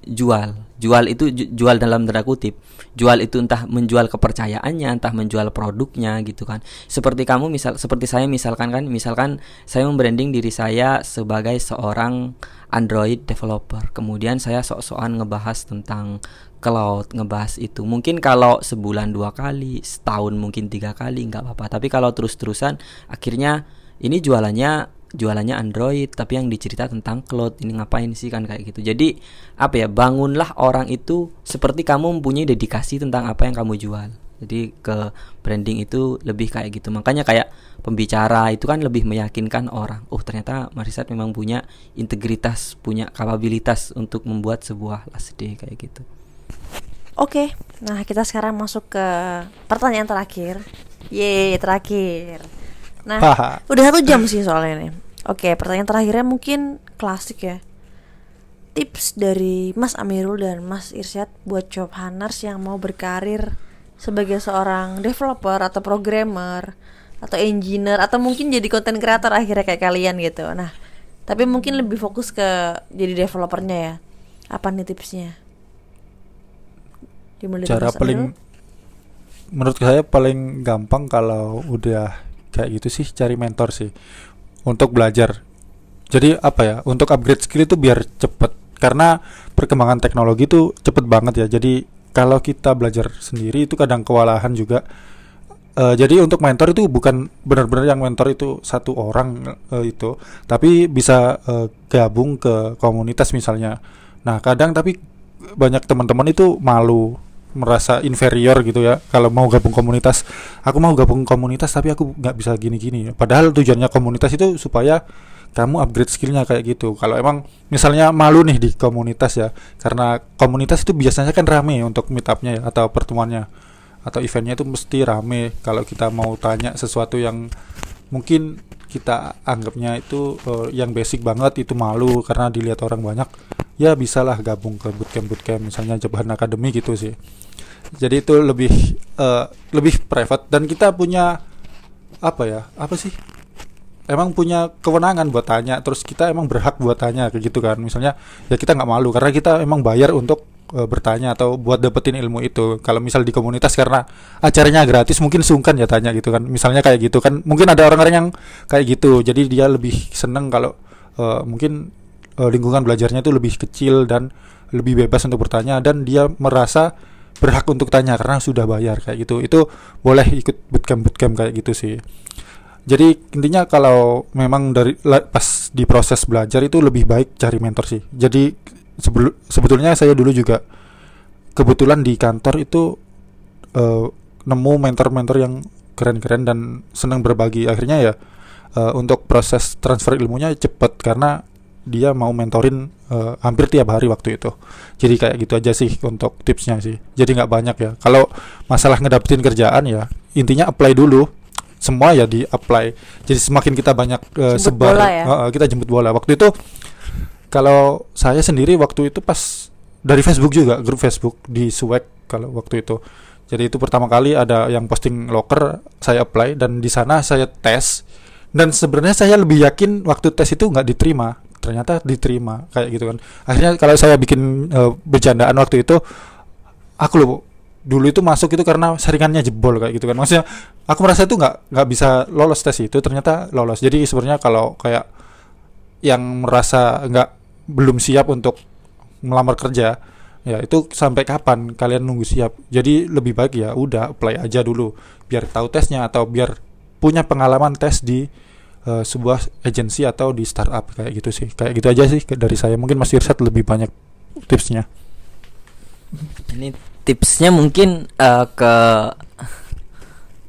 jual. Jual itu jual dalam tanda kutip. Jual itu entah menjual kepercayaannya entah menjual produknya gitu kan. Seperti kamu misal seperti saya misalkan kan misalkan saya membranding diri saya sebagai seorang Android developer. Kemudian saya sok-sokan ngebahas tentang cloud ngebahas itu. Mungkin kalau sebulan dua kali setahun mungkin tiga kali nggak apa-apa. Tapi kalau terus-terusan akhirnya ini jualannya jualannya Android tapi yang dicerita tentang cloud ini ngapain sih kan kayak gitu jadi apa ya bangunlah orang itu seperti kamu mempunyai dedikasi tentang apa yang kamu jual jadi ke branding itu lebih kayak gitu makanya kayak pembicara itu kan lebih meyakinkan orang oh ternyata Marisat memang punya integritas punya kapabilitas untuk membuat sebuah last day kayak gitu Oke, nah kita sekarang masuk ke pertanyaan terakhir. Ye, terakhir. Nah, udah satu jam sih soalnya nih. Oke, pertanyaan terakhirnya mungkin klasik ya. Tips dari Mas Amirul dan Mas Irsyad buat job hunters yang mau berkarir sebagai seorang developer atau programmer atau engineer atau mungkin jadi content creator akhirnya kayak kalian gitu. Nah, tapi mungkin lebih fokus ke jadi developernya ya. Apa nih tipsnya? Dimulai Cara paling menurut saya paling gampang kalau udah kayak gitu sih cari mentor sih. Untuk belajar. Jadi apa ya untuk upgrade skill itu biar cepet. Karena perkembangan teknologi itu cepet banget ya. Jadi kalau kita belajar sendiri itu kadang kewalahan juga. Uh, jadi untuk mentor itu bukan benar-benar yang mentor itu satu orang uh, itu. Tapi bisa uh, gabung ke komunitas misalnya. Nah kadang tapi banyak teman-teman itu malu merasa inferior gitu ya kalau mau gabung komunitas. Aku mau gabung komunitas tapi aku nggak bisa gini-gini padahal tujuannya komunitas itu supaya kamu upgrade skillnya kayak gitu. Kalau emang misalnya malu nih di komunitas ya karena komunitas itu biasanya kan rame untuk meetupnya ya atau pertemuannya atau eventnya itu mesti rame. Kalau kita mau tanya sesuatu yang mungkin kita anggapnya itu uh, yang basic banget itu malu karena dilihat orang banyak ya bisalah gabung ke bootcamp bootcamp misalnya Jabahan Academy gitu sih jadi itu lebih uh, lebih private dan kita punya apa ya apa sih emang punya kewenangan buat tanya terus kita emang berhak buat tanya kayak gitu kan misalnya ya kita nggak malu karena kita emang bayar untuk eh, bertanya atau buat dapetin ilmu itu. Kalau misal di komunitas karena acaranya gratis mungkin sungkan ya tanya gitu kan. Misalnya kayak gitu kan. Mungkin ada orang-orang yang kayak gitu. Jadi dia lebih seneng kalau eh, mungkin eh, lingkungan belajarnya itu lebih kecil dan lebih bebas untuk bertanya dan dia merasa berhak untuk tanya karena sudah bayar kayak gitu. Itu boleh ikut bootcamp bootcamp kayak gitu sih. Jadi intinya kalau memang dari pas di proses belajar itu lebih baik cari mentor sih. Jadi sebelu- sebetulnya saya dulu juga kebetulan di kantor itu eh, nemu mentor-mentor yang keren-keren dan senang berbagi. Akhirnya ya eh, untuk proses transfer ilmunya cepet karena dia mau mentorin eh, hampir tiap hari waktu itu. Jadi kayak gitu aja sih untuk tipsnya sih. Jadi nggak banyak ya. Kalau masalah ngedapetin kerjaan ya intinya apply dulu semua ya di apply. Jadi semakin kita banyak eh, Jemput sebar, bola ya? eh, kita jemput bola. Waktu itu kalau saya sendiri waktu itu pas dari Facebook juga grup Facebook di Swag kalau waktu itu. Jadi itu pertama kali ada yang posting locker, saya apply dan di sana saya tes dan sebenarnya saya lebih yakin waktu tes itu nggak diterima. Ternyata diterima kayak gitu kan. Akhirnya kalau saya bikin eh, bercandaan waktu itu aku loh dulu itu masuk itu karena saringannya jebol kayak gitu kan. Maksudnya aku merasa itu nggak nggak bisa lolos tes itu ternyata lolos. Jadi sebenarnya kalau kayak yang merasa nggak belum siap untuk melamar kerja ya itu sampai kapan kalian nunggu siap? Jadi lebih baik ya udah apply aja dulu biar tahu tesnya atau biar punya pengalaman tes di eh, sebuah agensi atau di startup kayak gitu sih kayak gitu aja sih dari saya mungkin Mas Irsat lebih banyak tipsnya Ini tipsnya mungkin eh, ke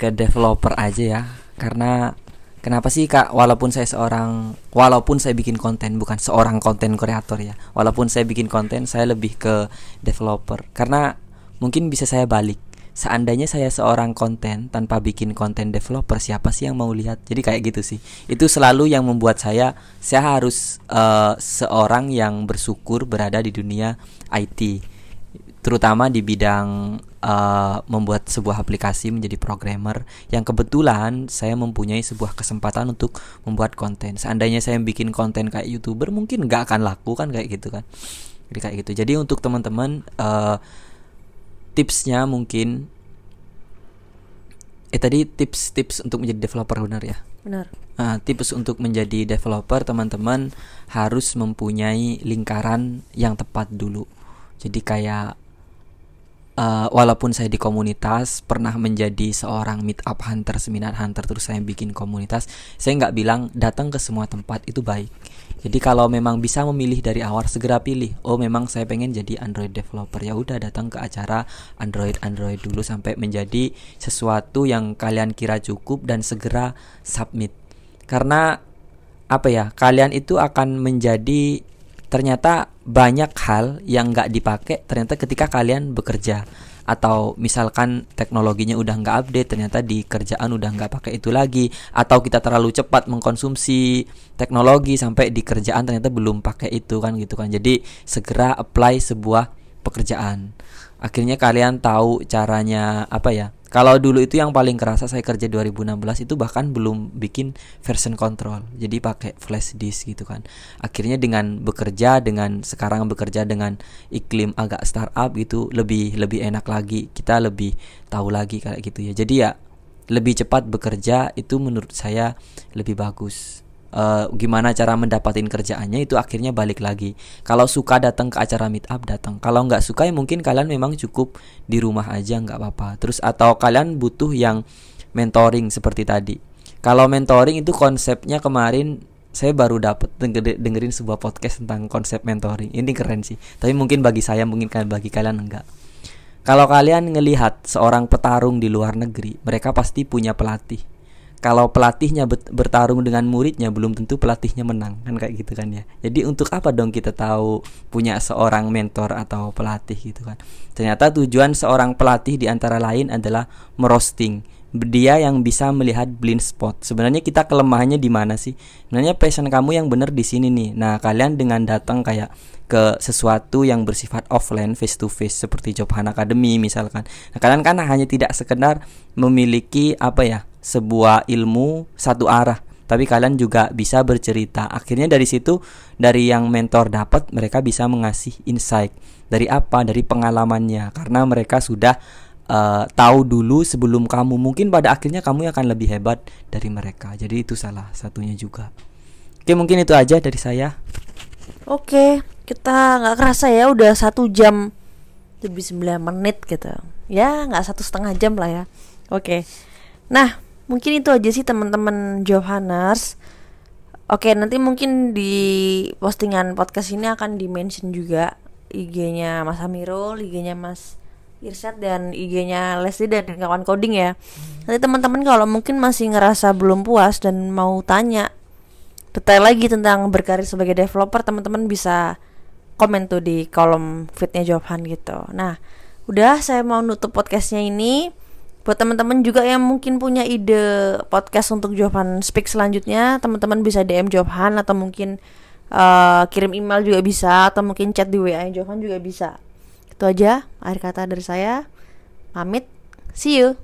ke developer aja ya. Karena kenapa sih Kak walaupun saya seorang walaupun saya bikin konten bukan seorang konten kreator ya. Walaupun saya bikin konten saya lebih ke developer karena mungkin bisa saya balik. Seandainya saya seorang konten tanpa bikin konten developer siapa sih yang mau lihat? Jadi kayak gitu sih. Itu selalu yang membuat saya saya harus eh, seorang yang bersyukur berada di dunia IT terutama di bidang uh, membuat sebuah aplikasi menjadi programmer yang kebetulan saya mempunyai sebuah kesempatan untuk membuat konten. Seandainya saya bikin konten kayak youtuber mungkin nggak akan laku kan kayak gitu kan. Jadi kayak gitu. Jadi untuk teman-teman uh, tipsnya mungkin eh tadi tips-tips untuk menjadi developer benar ya. Benar. Nah, tips untuk menjadi developer teman-teman harus mempunyai lingkaran yang tepat dulu. Jadi kayak eh, walaupun saya di komunitas pernah menjadi seorang meetup hunter, seminar hunter terus saya bikin komunitas, saya nggak bilang datang ke semua tempat itu baik. Jadi kalau memang bisa memilih dari awal segera pilih. Oh memang saya pengen jadi Android developer ya udah datang ke acara Android Android dulu sampai menjadi sesuatu yang kalian kira cukup dan segera submit. Karena apa ya kalian itu akan menjadi ternyata banyak hal yang nggak dipakai ternyata ketika kalian bekerja. Atau misalkan teknologinya udah nggak update ternyata di kerjaan udah nggak pakai itu lagi. Atau kita terlalu cepat mengkonsumsi teknologi sampai di kerjaan ternyata belum pakai itu kan gitu kan. Jadi segera apply sebuah pekerjaan. Akhirnya kalian tahu caranya apa ya kalau dulu itu yang paling kerasa saya kerja 2016 itu bahkan belum bikin version control. Jadi pakai flash disk gitu kan. Akhirnya dengan bekerja dengan sekarang bekerja dengan iklim agak startup gitu lebih lebih enak lagi. Kita lebih tahu lagi kayak gitu ya. Jadi ya lebih cepat bekerja itu menurut saya lebih bagus Eh, gimana cara mendapatin kerjaannya itu akhirnya balik lagi. Kalau suka datang ke acara meet up datang. Kalau nggak suka ya mungkin kalian memang cukup di rumah aja nggak apa-apa. Terus atau kalian butuh yang mentoring seperti tadi. Kalau mentoring itu konsepnya kemarin saya baru dapat denger- dengerin sebuah podcast tentang konsep mentoring. Ini keren sih. Tapi mungkin bagi saya mungkin bagi kalian enggak. Kalau kalian ngelihat seorang petarung di luar negeri, mereka pasti punya pelatih kalau pelatihnya bertarung dengan muridnya belum tentu pelatihnya menang. Kan kayak gitu kan ya. Jadi untuk apa dong kita tahu punya seorang mentor atau pelatih gitu kan? Ternyata tujuan seorang pelatih di antara lain adalah merosting. Dia yang bisa melihat blind spot. Sebenarnya kita kelemahannya di mana sih? Sebenarnya passion kamu yang benar di sini nih. Nah kalian dengan datang kayak ke sesuatu yang bersifat offline face to face seperti Jobhan Academy misalkan. Nah, kalian kan hanya tidak sekedar memiliki apa ya sebuah ilmu satu arah tapi kalian juga bisa bercerita. Akhirnya dari situ dari yang mentor dapat mereka bisa mengasih insight dari apa dari pengalamannya karena mereka sudah uh, tahu dulu sebelum kamu. Mungkin pada akhirnya kamu akan lebih hebat dari mereka. Jadi itu salah satunya juga. Oke mungkin itu aja dari saya. Oke, kita nggak kerasa ya udah satu jam lebih 9 menit gitu. Ya nggak satu setengah jam lah ya. Oke, nah mungkin itu aja sih teman-teman Johannes. Oke, nanti mungkin di postingan podcast ini akan di mention juga IG-nya Mas Amirul, IG-nya Mas Irsyad dan IG-nya Leslie dan kawan coding ya. Nanti teman-teman kalau mungkin masih ngerasa belum puas dan mau tanya detail lagi tentang berkarir sebagai developer teman-teman bisa komen tuh di kolom fitnya jawaban gitu. Nah udah saya mau nutup podcastnya ini. Buat teman-teman juga yang mungkin punya ide podcast untuk jawaban speak selanjutnya teman-teman bisa DM jawaban atau mungkin uh, kirim email juga bisa atau mungkin chat di WA jawaban juga bisa. Itu aja akhir kata dari saya. Pamit. See you